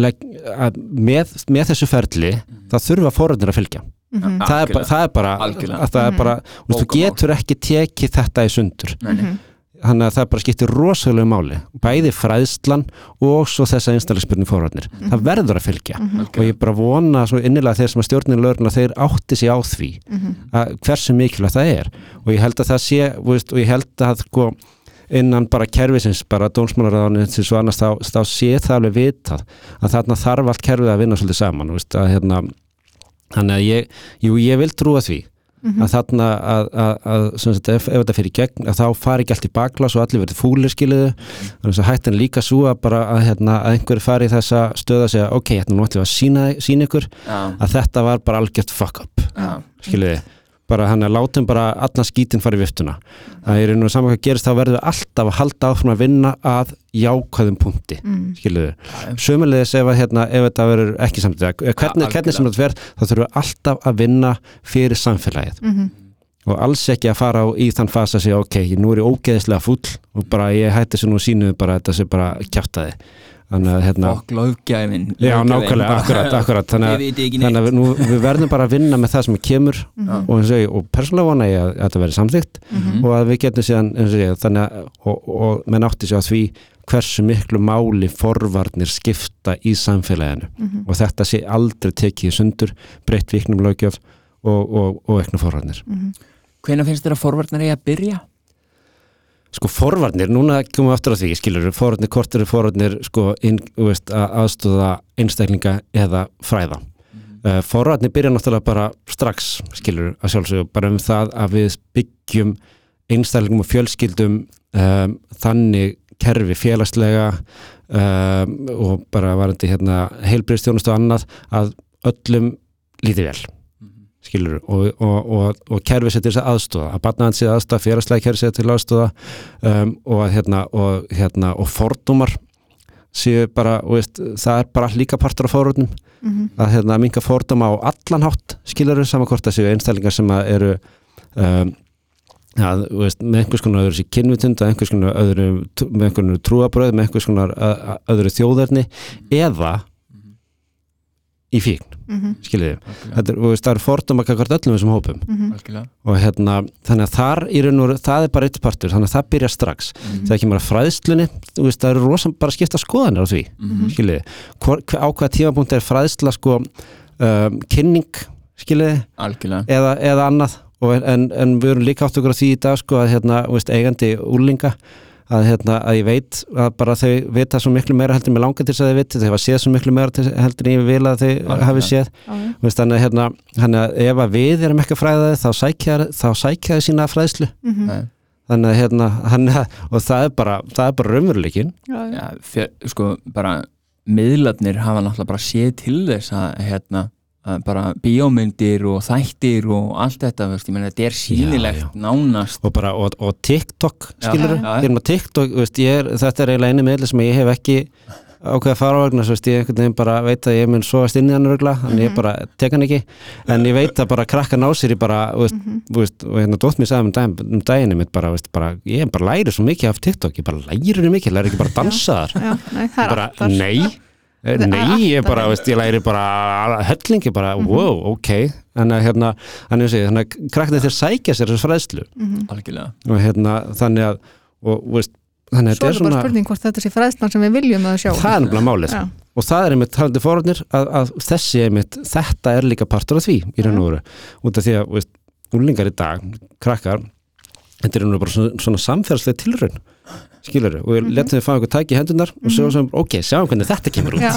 legg, að með, með þessu ferli það þurfa fóröndin að fylgja. Mhm. það er, bara, það er bara, að það er bara mm. þú Bókamál. getur ekki tekið þetta í sundur Þannig að það bara skiptir rosalega máli. Bæði fræðslan og svo þessa einstaklega fórhaldnir það verður að fylgja. Og ég bara vona svo innilega þeir sem að stjórnin lögurna þeir átti sig á því Mhm. að hversu mikilvægt það er. Og ég held að það sé veist, og ég held að sko, innan bara kerfisins, bara dónsmálaráðanins og annars þá, þá sé það alveg vitað að þarna þarf allt kerfið að vinna svolítið saman veist, að hérna þannig að ég, jú, ég vil trúa því að þarna að, að, að sem sagt, ef, ef þetta fyrir gegn, að þá fari ekki allt í baklas og allir verið fúlir skiluðu þannig að hættin líka svo að bara að, hérna, að einhverju fari í þessa stöða að segja ok, hérna nú ætlum við að sína, sína ykkur. Já, að þetta var bara algjört fuck up já, skiluði, bara hann að látum bara allan skítin fara í viftuna. Það er nú saman hvað gerist þá verður við alltaf að halda áfram að vinna að jákvæðum punkti Mm. skiluðu, sömulegis ef, hérna, ef þetta verður ekki samtíða hvernig, Ja, hvernig sem þetta verð þá þurfum við alltaf að vinna fyrir samfélagið. Mhm. og alls ekki að fara á, í þann fasa að segja ok, nú er ég ógeðislega fúll og bara ég hætti þessu nú sínu bara þetta sem bara kjátaði þannig að hérna fokk löggæfin Já, nákvæmlega, akkurat, akkurat þannig að, við, nú, við verðum bara að vinna með það sem kemur og, eins og, ég- og persónulega vona ég að, að þetta verði samþygt Mhm. og að við getum síðan eins og ég, þannig að og, og menn átti sig á því hversu miklu máli forvarnir skipta í samfélaginu Mhm. og þetta sé aldrei tekið sundur breytt viknum lögjöf og, og, og eknu forvarnir Mhm. hvenær finnst þér að forvarnar eigi að byrja? Sko forvarnir, núna komum við aftur á því skilur, forvarnir, hvort eru forvarnir sko, inn, veist, að aðstóða einstaklinga eða fræða. Uh, forvarnir byrja náttúrulega bara strax skilur, að sjálfsögðu, bara um það að við byggjum einstaklingum og fjölskyldum um, þannig kerfi félagslega um, og bara varandi hérna heilbriðstjónust og annað að öllum líti vel skilur og, og, og, og kerfi sér til þess að aðstóða að barnaðan sér aðstóða, félagslega kerfi sér til að aðstóða um, og, að, hérna, og, hérna, og fordómar séu bara, og veist, það er bara líka partur af fórhundum Mhm. að hérna, minga fordóma á allan hátt skilur saman hvort það séu einstaklingar sem að eru um, að, veist, með einhvers konar öðru sér kynvitund einhvers konar öðru, með einhvers konar trúabröð með einhvers konar öðru þjóðarni eða í fíkn, Mhm. skiljiði? Þetta er, þú veist, það er fordóma kakvart öllum þessum hópum. Mhm. algjörlega. Og hérna, þannig að þar í raun og veru, það er bara eitt partur, þannig að það byrja strax. Mhm. það er ekki bara fræðslunni þú veist, það eru rosa bara skipta skoðanir á því Mhm. skiljiði, á hvaða tímapunkt er fræðsla sko um, kynning, skiljiði? Eða, eða annað. Og en, en við erum líka átt okkur á því í dag sko að hérna, þú veist, eigandi úrlinga að, hérna, að ég veit að bara þau vita svo miklu meira heldur með langa til þess að þau viti. Þau hafa séð svo miklu meira heldur en ég vil að þau hafi séð. Veist, þannig, að, hérna, að ef að við erum ekki að fræða þau þá sækja, þá sækja þau sína fræðslu. Mhm. Nei. þannig að hérna, hann, og það er bara það er bara raunveruleikin ja, fjör, sko bara miðlarnir hafa náttúrulega bara séð til þess að hérna bara bíómyndir og þættir og allt þetta, veist, ég meina þetta er sýnilegt Já, nánast. Og bara, og, og TikTok Já, skilur já, já. við, erum að TikTok, þú veist, ég er, þetta er eiginlega einu meðli sem ég hef ekki ákveð að fara á vegna, svo veist, ég einhvern veginn bara veit að ég mun sofast inn í hann rögla, þannig ég bara tek hann ekki, en ég veit að bara krakka ná sér í bara, þú veist, þú veist og hérna dótt mér sagði um, dag, um daginn mitt bara, þú veist, bara, ég bara læri svo mikið af TikTok, ég bara læri henni mikið, læri ekki bara að dansa þar. Já, nei, það er bara, allt þar. nei Nei, ég bara, veist, ég læri bara hellingi bara, wow, ok. Þannig að hérna, þannig að segja, þannig að krakknir þeir sækja sér þessu fræðslu. Mhm. algjörlega. Og hérna, þannig að og, veist, þannig að Svo þetta er er það bara svona spurning hvort þetta sé fræðslan sem við viljum að sjá. Það er nefnilega málið Já. og það er einmitt talandi fórhundnir að, að þessi einmitt, þetta er líka partur af því í raun og veru, út af því að veist, úlingar í dag, krakkar þetta er nú bara svona, svona samferðslega tilraun skilur og við letum þið fá eitthvað tæki í hendunar og svo sem, ok, sjáum hvernig þetta kemur út.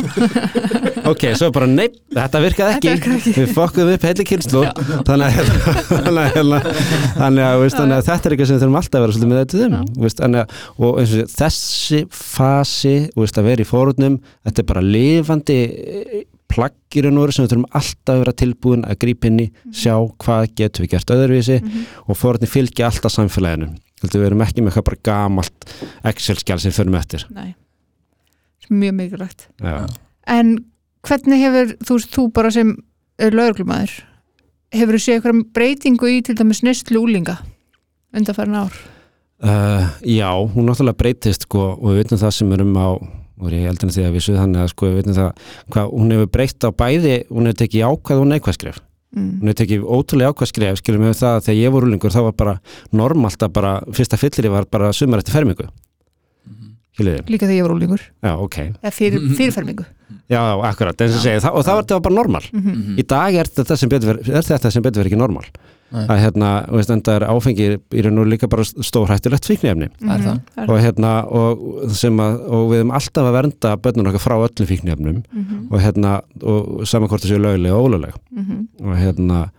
[LAUGHS] Ok, svo bara nei, þetta virkaði ekki, virkaði við fokkuðum upp heili kynslu þannig að þannig að, þannig að, þannig að þetta er eitthvað sem þurfum alltaf að vera svolítið með þetta um veist, þannig að, og eins og þessi fasi, veist, að vera í fórunum þetta er bara lifandi plaggir og sem við þurfum alltaf að vera tilbúin að grípa inn í, sjá hvað getum við gert öðruvísi og fórunni fylgja alltaf samfélaginu, við erum ekki með eitthvað bara gamalt Excel-skjál sem förum eftir nei Mjög mikilvægt Já. En hvernig hefur, þú þú bara sem lauruglumæður hefur þú séð eitthvað breytingu í til dæmis neyslu úlinga undanfærin ár? Uh, já, hún náttúrulega breytist sko, og við veitum það sem erum á og ég heldur því að við sko, við það hvað hún hefur breytt á bæði hún hefur tekið ákvað og neikvæð skref Mm. hún hefur tekið ótrúlega ákvað skref skilum við það að þegar ég voru úlingur þá var bara normalt að bara, fyrsta fyllir var bara sumar eftir fermingu skiljiði, Líka þegar ég var úlingur já, ok eða fyrir, fyrirfermingu já, akkurat, eins og segja, það, og það var, var bara normal Mhm. í dag er þetta sem betur ver- er þetta sem betur verið ekki normal Nei. að hérna, þú veist, enda er áfengi í raun og líka bara stórhættulegt fíknefni er það. Mhm. og hérna og, sem að, og við erum alltaf að vernda börnun okkar frá öllum fíknefnum Mhm. og hérna, og saman hvort það séu löglega og óluleg Mhm. og hérna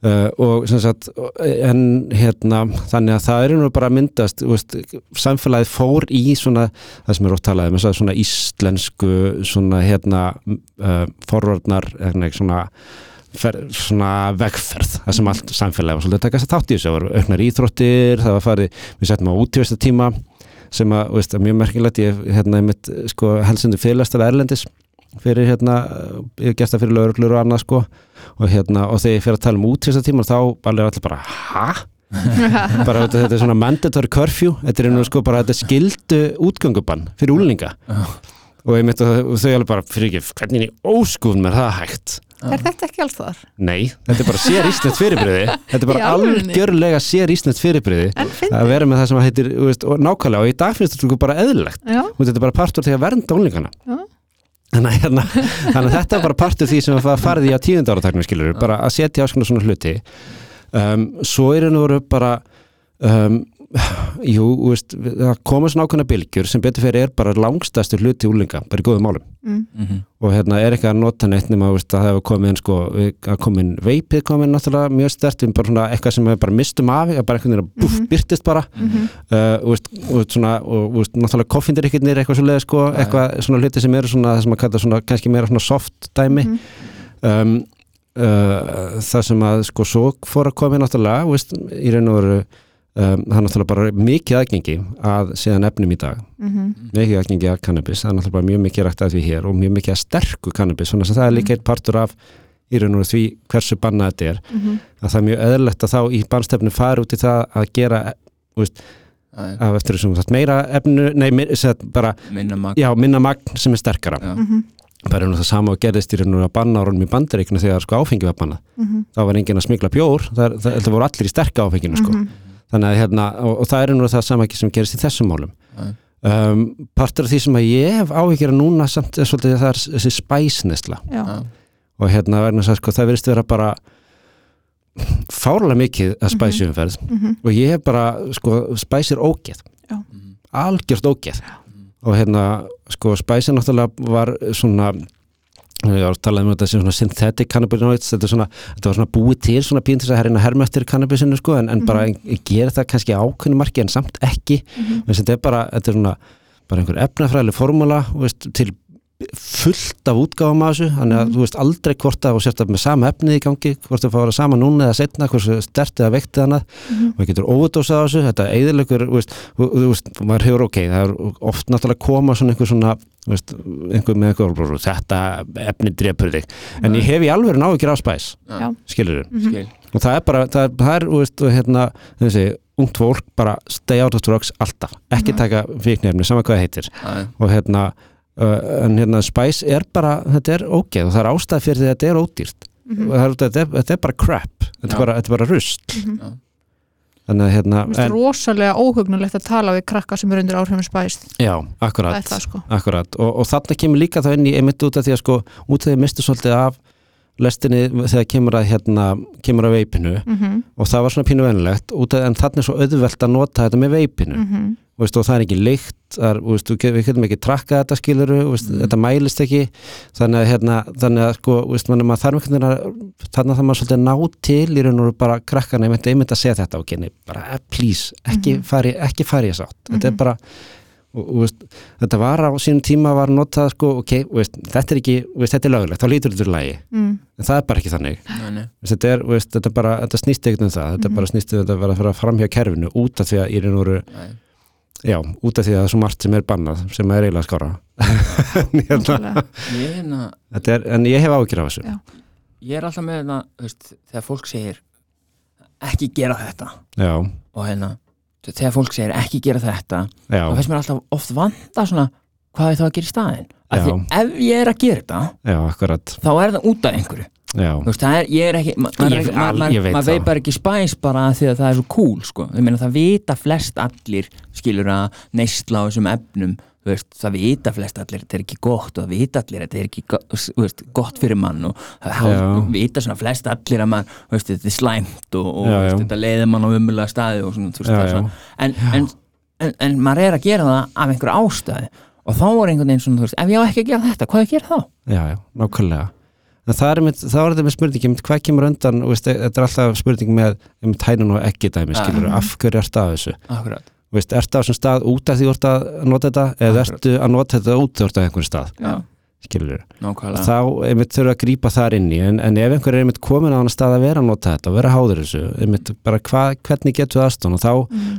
Uh, og sem sagt en hérna þannig að það er nú bara að myndast veist, samfélagið fór í svona það sem er ótt talaði með svona íslensku svona hérna uh, forvarnar hérna, svona, fer, svona vegferð það sem allt samfélagið var svolítið að taka þess að þátt í. Þessu það var auknar íþróttir, það var farið við settum á útífesta tíma sem að, veist, að mjög merkilegt ég hérna, einmitt, sko, helsendur fyrirlestara erlendis fyrir hérna, ég gesta fyrir lauruglur og annað sko. Og hérna, og þegar ég fyrir að tala um útvista tíma þá bara er allir bara, hæ? [LAUGHS] bara þetta, þetta er svona mandatory curfew. Þetta er einhvern sko bara þetta er skildu útgöngubann fyrir úlninga og ég myndi að þau alveg bara fyrir ekki hvernig í óskúðum er það hægt? Er þetta ekki alls þar? nei, þetta er bara sér ísnett fyrirbriði þetta er bara algjörlega sér ísnett fyrirbriði að vera með það sem heitir þú veist, og nákvæmlega og í dag finnst þetta bara eðlilegt þetta er bara partur að vernda úlningana. Þannig hérna, þannig að þetta er bara partur því sem að farið í að tíund árataknum skilur bara að setja áskona svona hluti. Um, svo er henni voru bara um, jú, þú veist, það koma svona ákveðna bylgjur sem betur fyrir er bara langstæstu hluti úlinga, bara í góðum málum mm. Mhm. og hérna er ekki að nota neitt nema að það hefur komið sko, að komið inn veipið komið inn náttúrulega mjög stert við bara svona eitthvað sem við bara mistum af bara einhvern veginn að búff, Mhm. byrtist bara Mhm. uh, og, veist, og, svona, og veist, náttúrulega koffindirikirnir eitthvað svo leið sko, eitthvað svona hluti sem eru svona það sem að kalla svona kannski meira svona soft dæmi Mhm. um, uh, það sem að sko svo fór að koma náttúrulega veist, í raun og veru um, það er náttúrulega bara mikið aðgengi að síðan efnum í dag Mhm. mikið aðgengi að cannabis, það er náttúrulega mjög mikið rægt að því hér og mjög mikið að sterku cannabis þannig að það er líka eitt partur af í raun og því hversu bannað þetta er Mhm. að það er mjög eðlilegt að þá í bannstefnu fara út í það að gera Já, af eftir þessum sagt, meira efnu, nei, mi- sem sagt, bara, minna mag já, minna magn sem er sterkara Já. Mhm. bara einu það sama og gerðist í raun og veru að banna árum í bandaríkinu þegar sko áfengi var bannað Mhm. þá var enginn að smigla bjór það, það, það voru allir í sterka áfenginu sko. Mhm. Þannig að hérna, og, og það er nú það sama ekki sem gerist í þessum málum Já. um, partur af því sem að ég hef áhyggjur núna samt er svolítið að það er þessi spæsnesla Já. Já. og hérna verðin að sko, það verðist vera bara fárlega mikið að spæsi umferð Mhm. og ég hef bara, sko, spæsir ógeð Mhm. algjört ógeð og hérna, sko, spæsi náttúrulega var svona ég var að tala um þetta sem svona synthetic cannabinoids þetta, svona, þetta var svona búið til svona pín til þess að herina herma eftir kannabisinu sko, en, en bara ég gera það kannski ákveðinu marki en samt ekki Mhm. mm þetta er bara, þetta er svona bara einhver efnafræðileg formúla til fullt af útgáfum af þessu þannig að þú veist aldrei hvort að þú sért að með sama efnið í gangi hvort að fára sama núna eða setna hversu stert eða veikt eða annað. Mhm. og það getur óverdósað á þessu, þetta eðilegur þú veist, þú, þú veist, maður hefur ok það er oft náttúrulega koma svona einhver svona þú veist, einhver með einhver þetta efni drepur þig. En ég hef í alveg náður á spæs Já. skilur Mhm. Skil. Og það er bara, það er, það er veist, og hérna, þessi, ungt fólk bara stay out of drugs alltaf, ekki Mhm. taka fíknefni, sama hvað það heitir. Og hérna, en hérna spæs er bara, þetta er ógeð og það er ástæð fyrir því að þetta er ódýrt. Mhm. og það er, þetta, er, þetta er bara crap. Þetta er bara, þetta er bara rust Mhm. þannig að hérna, Mér finnst rosalega óhugnulegt að tala við krakka sem eru undir áhrifum spæst já, það akkurat er það sko. Akkurat, og, og þarna kemur líka þá inn í einmitt út af því að sko, út af því að mistu svolítið af lestinni þegar kemur að hérna, kemur að veipinu mm og það var svona pínu venilegt út af, en þarna er svo auðvelt að nota þetta með veipinu -hmm. veist, og það er ekki lykt það er, veist, við getum ekki trakkað þetta skiluru veist, Mm. þetta mælist ekki þannig að, hérna, þannig að sko, veist, mann, maður þarf einhvern veginn að þannig að maður svolítið ná til í raun og bara krakkana, ég myndi einmitt að segja þetta á genni bara eh, please, ekki Mhm. fari ekki fari ég sátt, þetta er Mhm. bara og, þetta var á sínum tíma var notað sko, ok, þetta er ekki þetta er lögulegt, þá lítur þetta í lagi mm. en það er bara ekki þannig Nei, nei. Veist, þetta, er, þetta, bara, þetta snýst ekkert um það þetta Mhm. bara snýst um þetta að vera að fara fram hjá kerfinu út af því að í raun og. Já, út af því að það er svo margt sem er bannað sem er eiginlega skára. [LAUGHS] En, hérna. Ég, hérna, er, en ég hef ágjur af þessu. Já. ég er alltaf með þetta þú veist, þegar fólk segir ekki gera þetta. Já, og hérna, þegar fólk segir ekki gera þetta já, þá finnst mér alltaf oft vanda svona hvað er það að gera í staðinn? Af því ef ég er að gera þetta já, akkurat. þá er það út af einhverju veist, það er, ég er ekki ma- maður ma- það. veit bara ekki spæs bara því að það er svo cool sko. meina það vita flest allir skilur að neysla á þessum efnum veist, það vita flest allir þetta er ekki gott og það vita allir þetta er ekki veist, gott fyrir mann og það vita svona flest allir að mann þetta er slæmt og, og Já, já. þetta leiðir mann á umulega staði og svona, þú veist, Já, en, en, en, en maður er að gera það af einhverju ástæði og þá er einhvern veginn svona, þú veist, ef ég á ekki að gera þetta, hvað er að gera þá? já, já, nákvæmlega En það er, með, það er þetta með spurningi með hvað kemur undan, veist, þetta er alltaf spurning með um hænun og ekki dæmi, skilur af hverju ertu að þessu, Akkurat, veist, ertu á þessum stað út af því þú ert að nota þetta, eða ertu að nota þetta út ert á einhverjum stað? Já, skilur nákvæmlega. Þá einmitt þurfa að grípa þar inn í. En, en ef einhver er einmitt komin á hann stað að vera að nota þetta og vera háður þessu einmitt bara hva, hvernig getur við aðstofn og þá,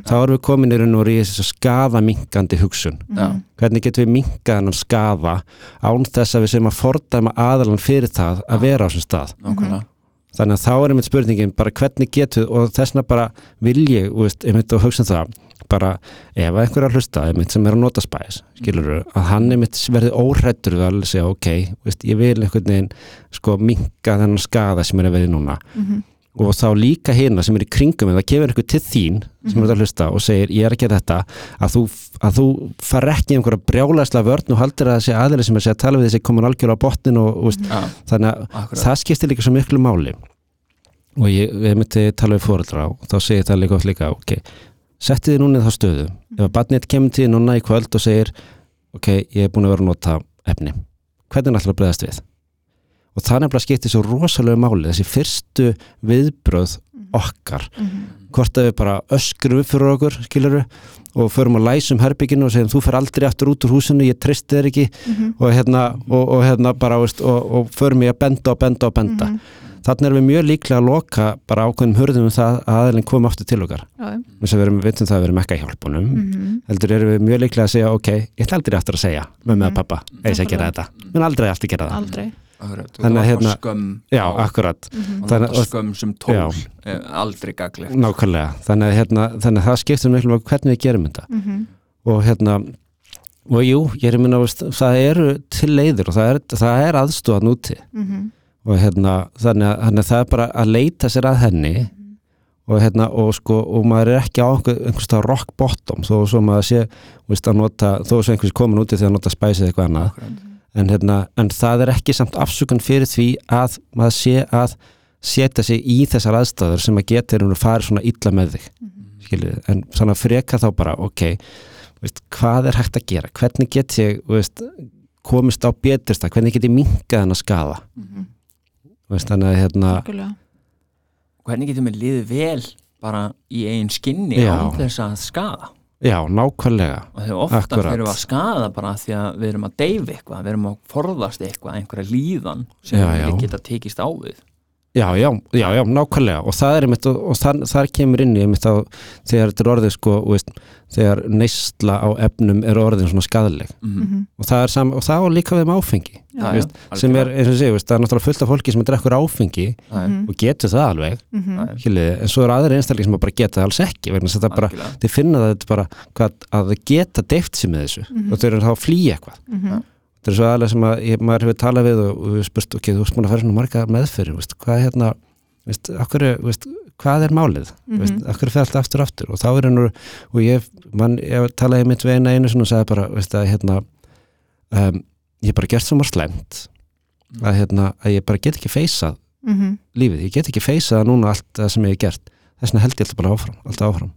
þá erum við komin í raun og í þessu skaða minkandi hugsun. Já. hvernig getum við minkað hennan skaða án þess að við sem að fordæma aðalan fyrir það að vera á þessum stað? Nákvæmlega. Þannig að þá er einmitt spurningin bara hvernig getur og þessna bara vil ég og veist, einmitt og hugsa um það bara ef að einhver er að hlusta einmitt sem er að nota spæs skilur að hann einmitt verði óhrættur við að segja ok, veist, ég vil einhvern veginn sko minka þennan skaða sem er að verið núna. Og þá líka hérna sem er í kringum en það kemur einhver til þín sem er að hlusta og segir ég er að gera þetta að þú, að þú far ekki einhverja brjálæsla vörn og haldir að þessi aðeins sem er að segja að tala við þessi komin algjörlega á botnin og, og veist, Já, þannig að akkurat. það skiptir líka svo miklu máli. Og ég, við myndi tala við fóreldra og þá segir það líka oft líka ok, setti þið núna í þá stöðu. Ef að barnið kemur til núna í kvöld og segir ok, ég er búin að vera að nota efni, hvernig ætlar að breyðast við? Og það nefnilega skiptir svo rosalega máli þessi fyrstu viðbröð okkar. Hvort að við bara öskrum upp fyrir okkur skiluru og förum að læsum herbygginu og segjum þú fer aldrei aftur út úr húsinu, ég tristi þér ekki. Og hérna, og, og hérna bara og, og förum ég að benda og benda og benda þannig erum við mjög líklega að loka bara ákveðum hurðum um það að aðeins komi aftur til okkar. Já, þess að við erum, vitum það að við erum ekki að hjálpunum heldur erum við mjög líklega að segja ok, ég ætla aldrei aftur að segja með með pappa, eða ég að gera þetta. Menn aldrei aftur gera það. Aldrei. Og Þannig að hérna- skömm já, og- akkurat, og Þannig- nota og- skömm sem tól. Eh, aldrei gaglegt nákvæmlega. Þannig að, hérna, þannig að það skiptir miklu máli hvernig við gerum þetta. Mhm. og hérna og jú, ég er að minna, það eru til leiðir og það er, það er aðstofan úti Mhm. Og hérna, þannig að, þannig að það er bara að leita sér að henni. Og hérna, og sko, og maður er ekki á einhver, einhvers stað rock bottom þó svo maður sé, veist, nota þó svo einhvers komin úti þegar nota spæsið eitthvað annað. Akkurat. en hérna, en það er ekki samt afsökun fyrir því að maður sé að setja sig í þessar aðstæður sem að geta er að fara svona illa með þig. Skiljið, en svona freka þá bara ok, veist, hvað er hægt að gera? Hvernig get ég, veist komist á betursta, hvernig get ég minkað henn að skada veist, þannig að hérna, Algjörlega. hvernig getum við liðið vel bara í eigin skinni Já. án þess að skada já, nákvæmlega og þegar ofta Akkurat. fyrir við að skada bara því að við erum að deyfa eitthvað, við erum að forðast eitthvað, einhverja líðan sem Já, við já. geta tekist á við já, já, já, já, nákvæmlega. Og það er einmitt, og, og þar, þar kemur inn í einmitt þá, þegar þetta er orðið sko, þú veist, þegar neysla á efnum er orðin svona skadaleg mm og það er sam, og það var líka við með áfengi. Já, já, veist, sem er, eins og sé, veist, það er náttúrulega fullt af fólki sem drekkur áfengi algjörlega og getur það alveg. Mhm. Skiljiði, en svo eru aðri einstaklega sem bara geta það alls ekki vegna að það bara, þið finna það þetta bara hvað, að geta deyft sér með þessu. Og þau eru þá að flýja eitthvað. Mhm. Það er svo aðlega sem að ég, maður hefur talað við og, og við spurst, ok, þú múin að fara svona marga meðferði, veist, hvað er hérna veist, akkur, er, veist, hvað er málið? Mhm. veist, akkur er fælt aftur og aftur? Og þá er hann og ég, man, ég talaði mitt við eina einu svona og sagði bara, veist, að hérna um, ég hef bara gert svo margt slæmt að hérna, að ég bara get ekki feysað Mhm. lífið, ég get ekki feysað núna allt það sem ég hef gert, þess vegna held ég alltaf bara áfram alltaf áfram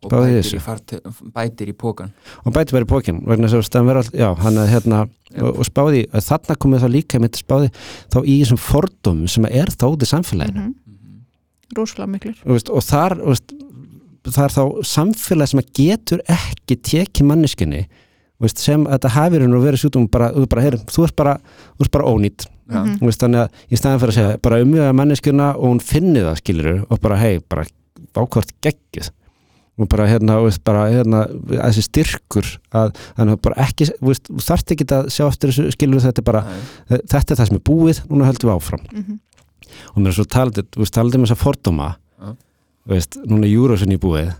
og bætir í, fart, bætir í pókan og bæti bara í pókin vegna þess að stæðan vera all, já, hann að hérna og, og spáði, að þarna komið þá líka mitt spáði þá í þessum fordómum sem er í samfélaginu. Mhm. rosalega miklur og, veist, og þar og, veist, það er þá samfélag sem að getur ekki tekið manneskinni veist, sem að þetta hafi raun og verið sjútum bara, þú, bara, heyr, þú ert bara, þú ert bara ónýtt. Mhm. Þú veist, þannig að í staðan fyrir að segja bara umjöða manneskjuna og hún finni það skilur og bara hei, bara ákvart geggið og bara hérna, þú veist, bara hérna að þessi styrkur að þannig að bara ekki, þú veist, þú þarft ekki að sjá eftir þessu skilur þetta er bara, Nei. þetta er það sem er búið núna höldum við áfram Mhm. og mér er svo talað, þú veist, talað um þessa fordóma Já. þú veist, núna júrósin í búið.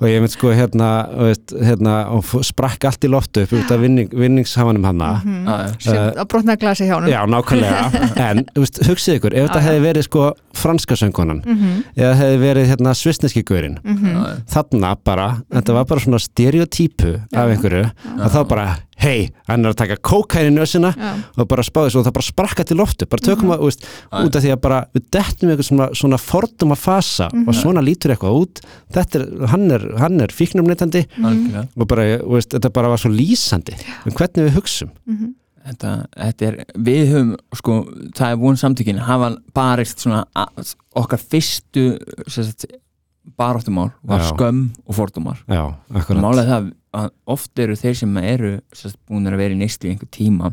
Og ég mynd sko hérna, veist, hérna og sprakk allt í loftu upp út af vinning, vinningshafanum hanna Mhm. Já, já. sem að brotna glasi hjá honum Já, nákvæmlega, [LAUGHS] en veist, hugsið ykkur ef þetta hefði verið sko franska söngunan Mhm. eða hefði verið hérna svissneski gaurinn Mhm. Já, já. þarna bara, þetta var bara svona stereotypu af einhverju, að þá bara hei, hann er að taka kókain í nösina Já. og bara spáði svo og það bara sprakka til loftu bara tökum að, þú veist, Já. út af því að bara við dettum eitthvað svona, svona forduma fasa og svona lítur eitthvað út. Þetta er, hann er, hann er fíknumneitandi algjörlega. og bara, veist, þetta bara var svo lýsandi um hvernig við hugsum. Mhm. þetta, þetta er, við höfum sko, það er von samtökin hafa barist svona að- okkar fyrstu sagt, baráttumál var Já. skömm og fordómar. Já, akkurat. Málega það, að oft eru þeir sem eru búin að vera í neyslu í einhver tíma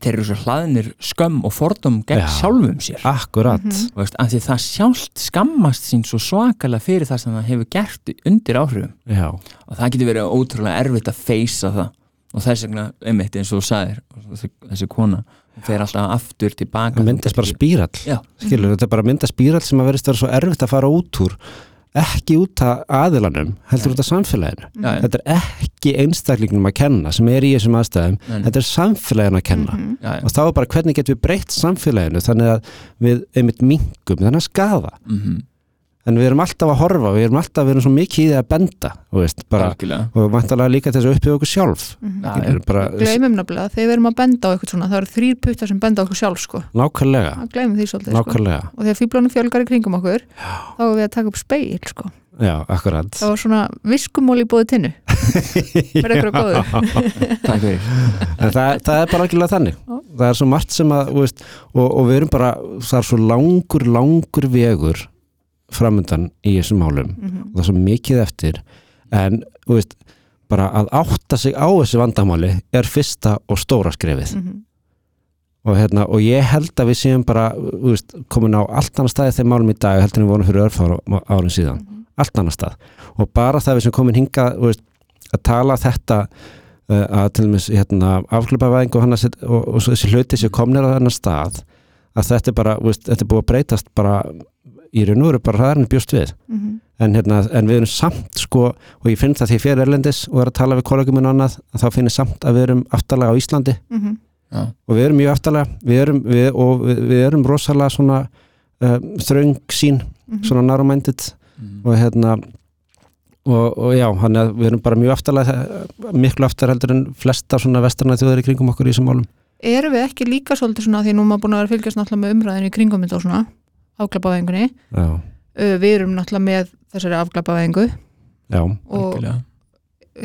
þeir eru svo hlaðnir skömm og fordóm gegn Já. sjálfum sér. Akkurat. Þú veist, af því það sjálft skammast sín svo svakalega fyrir það sem það hefur gert undir áhrifum. Já, og það getur verið ótrúlega erfitt að feysa það. Og þess vegna, einmitt eins og þú sagðir þessi, þessi kona, hún fer alltaf aftur tilbaka það myndast bara spírall Já. skilur, þetta er bara myndast spírall sem að verðist vera svo erfitt að fara út úr ekki út af aðilanum heldur út af samfélaginu. Já, já. þetta er ekki einstaklingnum að kenna sem er í þessum aðstæðum, Nei, nei. þetta er samfélaginu að kenna. Já, já. og þá er bara hvernig getum við breytt samfélaginu þannig að við einmitt mingum þannig að skaða. Mm en við erum alltaf að horfa, við erum alltaf við erum svo mikið í því að benda þú veist, bara, og vantalega líka þess að uppbygga okkur sjálf. Já, Skilur, já. bara, Gleimum nefnilega, þegar við erum að benda á eitthvað svona það eru þrýr puttar sem benda á okkur sjálf sko. nákvæmlega, það gleymum því svolítið sko. nákvæmlega og þegar fýblónum fjölgar í kringum okkur þá er við að taka upp speil sko. já, akkurat það var svona viskumól í bóði tinnu verður ykkur að góður Takk fyrir það, það er bara algjörlega þannig Já. það er svo margt sem að þú veist, og, og við erum bara, það er svo langur langur vegur framundan í þessum málum Mhm. og það er svo mikið eftir en veist, bara að átta sig á þessu vandamáli er fyrsta og stóra skrefið Mhm. og, hérna, og ég held að við séum bara veist, komin á allt annað staði þeim málum í dag heldur við vorum fyrir örfára árin síðan Mhm. allt annað stað og bara það við sem komin hinga veist, að tala þetta uh, að til dæmis hérna, afklöpavæðing og, og, og þessi hluti sem komnir á þennan stað að þetta er bara, veist, þetta er búið að breytast bara í raun og veru bara hraðar en bjóst við Mhm. en, hérna, en við erum samt sko og ég finn það því fyrir Erlendis og er að tala við kollegum og annað að þá finn ég samt að við erum aftalega á Íslandi Mhm. Já, og við erum mjög aftalega við erum, við, og við, við erum rosalega svona uh, þröng sín Mhm. svona narrow-minded Mhm. og hérna og, og já, hann er, við erum bara mjög aftalega miklu aftar heldur en flesta svona vestrana þjóðar í kringum okkur í þessum málum erum við ekki líka svolítið svona því nú maður búin að vera fylgjast náttúrulega með umræðinu í kringum þetta og svona afglapavæðingunni. Já, Uh, við erum náttúrulega með þessari afglapavæðingu. Já, og algjörlega.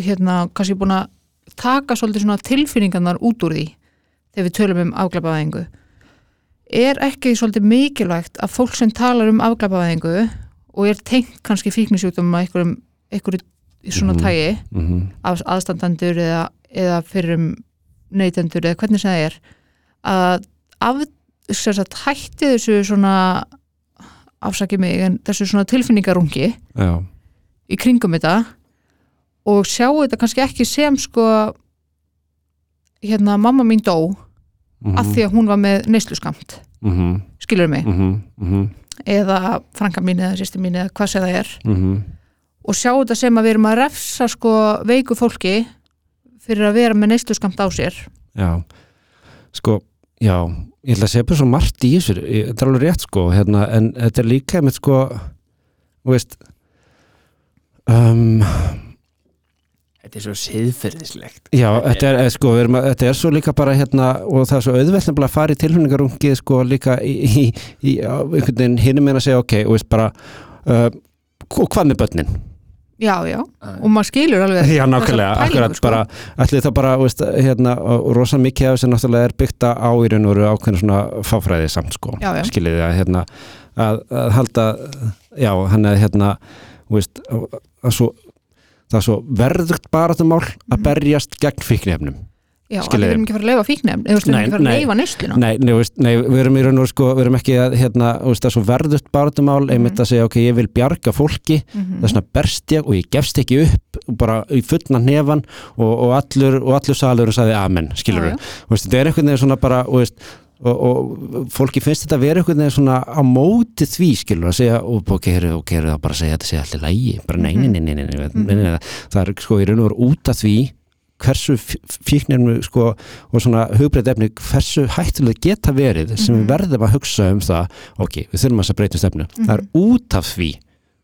hérna kannski búin að taka svolítið svona tilfinningarnar út úr því þegar við tölum um afglapavæðingu. Er ekki svolítið mikilvægt að fólk sem talar um afglapavæðingu og er tengt kannski fíknisjúkdum að einhverjum, einhverju svona Mhm. tægi mm af aðstandandur eða, eða fyrir neytendur eða hvernig sem það er að af, sem sagt, hætti þessu svona afsaki mig en þessu svona tilfinningarungi já, í kringum þetta og sjá þetta kannski ekki sem sko hérna mamma mín dó mm af því að hún var með neysluskamt. Mm -hmm, skilur mig, mm -hmm, eða franka mín eða sýsti mín eða hvað sem það er. Mm og sjá þetta sem að við erum að refsa sko veiku fólki fyrir að vera með neysluskamt á sér. Já. Sko, já ég ætla að segja bara svo margt í þessu þetta er alveg rétt sko, hérna, en þetta er líka með sko, þú veist um, Þetta er svo siðferðislegt Já, þetta er, eh, sko, erum þetta er svo líka bara hérna og það er svo auðvelt að fara í tilhörningarungið sko líka í, í, í á einhvern veginn hinum meina að segja ok og veist bara uh, og hvað með börnin? Já, já, og maður skilur alveg [LAUGHS] Já, nákvæmlega, akkurat sko. bara, allir það bara, veist, hérna rosa mikið af þessu náttúrulega er byggt á í raun og veru ákveðin svona fáfræði samt sko, Já, já. skiljið þið að hérna að, að halda, já, hann er hérna, veist að, svo, það er svo verðugt baratumál að Mhm. berjast gegn fíknefnum Já, við erum ekki að fara að leifa fíknefn við erum ekki að fara að leifa nýstluna Nei, nei, nei, við erum í raun og sko, við erum ekki að, hérna, veist, að verðut barndumál, einmitt mm -hmm. að segja ok, ég vil bjarga fólki, mm -hmm. það er svona berst ég og ég gefst ekki upp, bara í fullna nefan og, og allur og allur salur sagði amen, skilur við það er einhvern veginn svona bara, veist Og, og fólki finnst þetta að vera einhvern veginn svona á móti því skilur að segja og gerðu okay, okay, það bara að segja þetta sé allir lægi bara neinin, neinin, neinin það er sko í raun og veru út af því hversu fíknirnu sko og svona hugbreyt efni hversu hættulega geta verið sem Mhm. við verðum að hugsa um það ok, við þurfum að að breyta um stefnu það er Mhm. út af því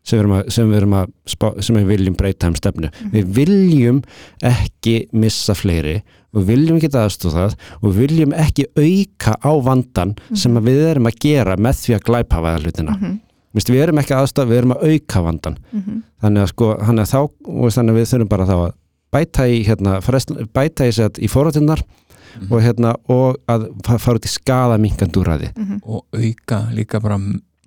sem við, að, sem við, að, sem við viljum breyta um stefnu Mhm. við viljum ekki missa fleiri og viljum ekki aðstóða það og viljum ekki auka á vandan sem að við erum að gera með því að glæpa væða hlutina Mhm, við erum ekki aðstóða, við erum að auka vandan mhm. þannig að sko, hann er þá og þannig að við þurfum bara þá að bæta í hérna, bæta í, sett, í forrættinnar Mhm. og hérna og að fa- fara út í skada minkandúræði Mhm. og auka líka bara,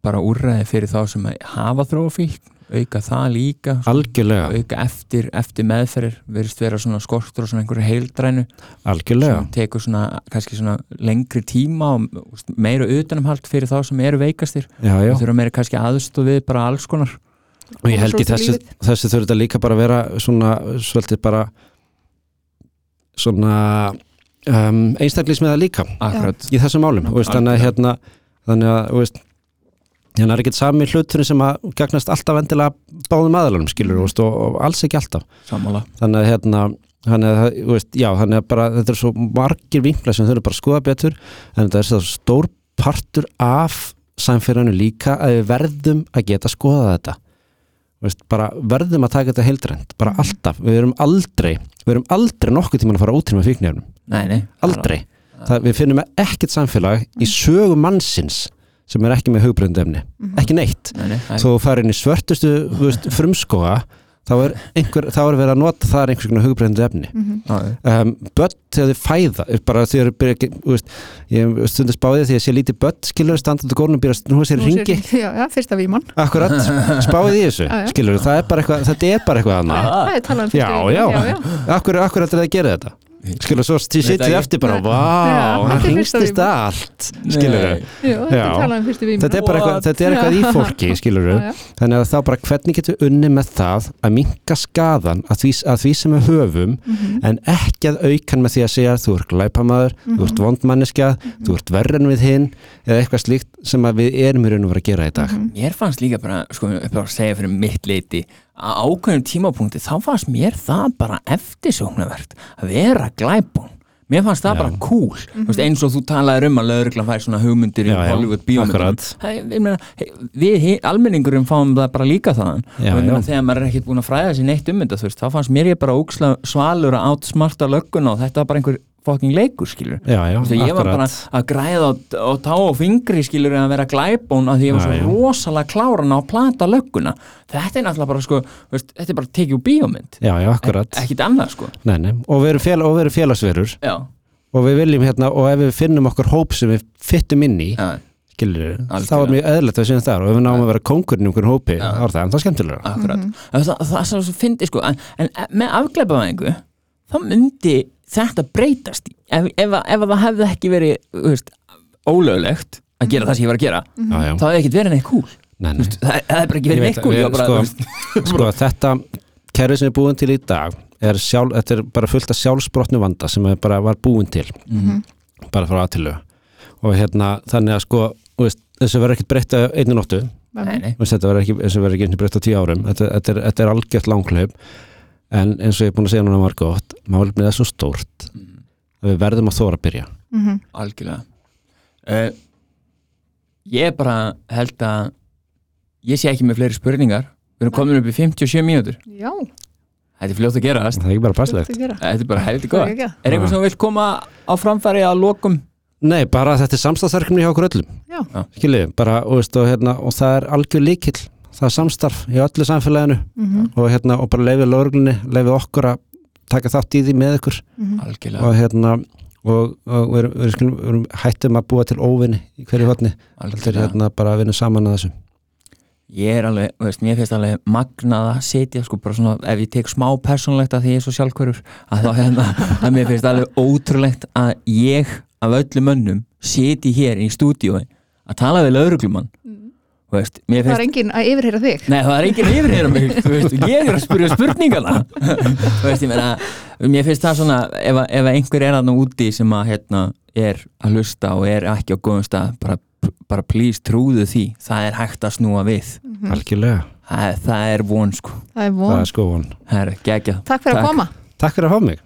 bara úrræði fyrir þá sem hafa þrófík auka það líka. Algjörlega, auka eftir, eftir meðferðir verðist vera svona skortur og svona einhverju heildrænu. Algjörlega. Sem tekur svona kannski svona lengri tíma og meira utanumhald fyrir þá sem eru veikastir. Já, já. og þurfa meira kannski aðstoð við bara alls konar og ég held í lífið. þessu þurfi þetta líka bara að vera svona svolítið bara svona um, einstaklismiða líka akkurat. í þessum málum veist, þannig að hérna þannig að veist hérna er ekkert sami hluturinn sem að gagnast alltaf endilega báðum aðalunum skilur veist, og, og alls ekki alltaf. Sammála. Þannig að hérna þannig að, já, þannig að bara þetta er svo margir vinkla sem þau eru bara að skoða betur en þetta er svo stór partur af samfélaginu líka að við verðum að geta skoða þetta veist, bara verðum að taka þetta heildrænt bara alltaf, við erum aldrei við erum aldrei nokkuð tíman að fara útrýma fíknefnum nei, nei, aldrei, það, við finnum ekkert samfélag í sögu mannsins sem er ekki með hugbröndefni ekki neitt, þú farir inn í svörtustu veist, frumskóa þá er, einhver, þá er verið að nota þar einhvers konar hugbröndu efni. Já, um, börn þegar þið fæða er bara þegar þið veist, ég stundum spáði því að sé lítið börn skilur standandi górnum byrja að nú sér Nú sé- ringi Já, já, fyrsta víman. Akkurat, [LAUGHS] spáði því þessu Já, skilur það er bara eitthvað, þetta er bara eitthvað annað. Um Já, já. já, já. akkur, er það að gera þetta skilur svo ekki. eftir bara, vá, hann víma. allt skilur þetta er um þetta er bara eitthvað, What? þetta er eitthvað í fólki skilur þannig að þá bara hvernig getum við unni með það að minka skaðan að því, að því sem við höfum Mhm. en ekki að aukan með því að segja þú ert glæpamaður, þú ert vondmanniska þú ert verri en við hinn eða eitthvað slíkt sem að við erum í raun og vera að gera í dag. Mér fannst líka bara, sko, upp á að segja fyrir mitt leiti að ákveðnum tímapunkti þá fannst mér það bara eftirsóknarvert að vera glæbún mér fannst það Já. bara cool. Mm veist, eins og þú talaðir um að lögreglan fær svona hugmyndir í Já, já, Hollywood bíómyndum. við almenningurum fáum það bara líka þaðan. Já, þegar maður er ekkert búin að fræða sér neitt um þetta þú veist, þá fannst mér ég bara óksla svalur að átsmarta lögguna og þetta var bara einhver fucking leikur skilur já, já, veist, ég var bara að græða á, á tá og fingri skilur en að vera glæbón að því ég var svo rosalega kláran á að plata lögguna. Þetta er náttúrulega bara sko veist, þetta er bara tekið úr bíómynd. Já, já, akkurat. Ekkit annað sko. Nei, nei. og við erum, fél, og félagsverur. Og við viljum hérna og ef við finnum okkur hóp sem við fyttum inn í já, skilur, þá er mjög eðlilegt að við séum þar og ef við náum að vera kóngurinn í okkur hópi Já. þá er það ennþá skemmtilega akkurat. Það, það, það er svo fyndi sko en, en með afglæpavæðingu þá myndi þetta breytast ef, ef, ef að það hefði ekki verið veist, ólöglegt að gera það sem ég var að gera já, já. þá hefði ekkit verið neitt cool Nei, nei. það, það hefði bara ekki verið neitt við- ég bara, sko- [LAUGHS] [LAUGHS] sko þetta kerfi sem er búin til í dag er sjálf, þetta er bara fullt af sjálfsbrotnu vanda sem er bara var búin til. Mhm. bara frá aðtilu og hérna þannig að sko þessu verður ekkert breytt að einu nóttu. Nei, nei, þetta verður ekki, ekki breytt á tíu árum. Þetta, þetta, er, þetta er algjört langklaup en eins og ég er búin að segja núna margótt gott málefnið er svo stórt Mhm. að við verðum að þóra að byrja. Mhm. algjörlega. Uh, ég bara held að ég sé ekki með fleiri spurningar. Við erum komin upp í 57 mínútur. Já, þetta er fljótt að gerast. Það er ekki bara passlegt gera. Þetta er bara heldur Það góð er ekki að. er einhver sem vil koma á framfæri að lokum? Nei, bara þetta er samstafsverkefni hjá okkur öllum. Skiljið, bara, og, veist, og, hérna, og það er algjör líkill það samstarf í öllu samfélaginu Mhm, og, hérna, og bara leifið lögreglunni leifið okkur að taka þátt í því með ykkur. Mhm. algjörlega, og hérna og, og við, erum, við, erum, við erum hættum að búa til óvinni í hverju er algjörlega. hérna bara að vinna saman að þessu. Ég er alveg, þú veist, mér finnst alveg magnað að setja sko bara svona ef ég tek smá persónlegt að því ég er svo sjálfhverfur [LAUGHS] að þá hérna, að mér finnst alveg ótrúlegt að ég af öllum mönnum seti hér í stúdíói að tala við lauruglumann þú veist, mér Það er enginn að yfirheyra þig. Nei, það er enginn yfirheyra mig, þú veist, ég er að spyrja spurningana. Þú veist, ég meina mér finnst það svona, ef, að- ef að einhver er aðna úti sem að, hérna, er að hlusta og er ekki á góðum stað bara, bara please trúðu því það er hægt að snúa við. Algjörlega, það, það er von, sko. Það er það von er sko von. Það er geggjað. Takk fyrir Takk. að koma. Takk fyrir að fá mig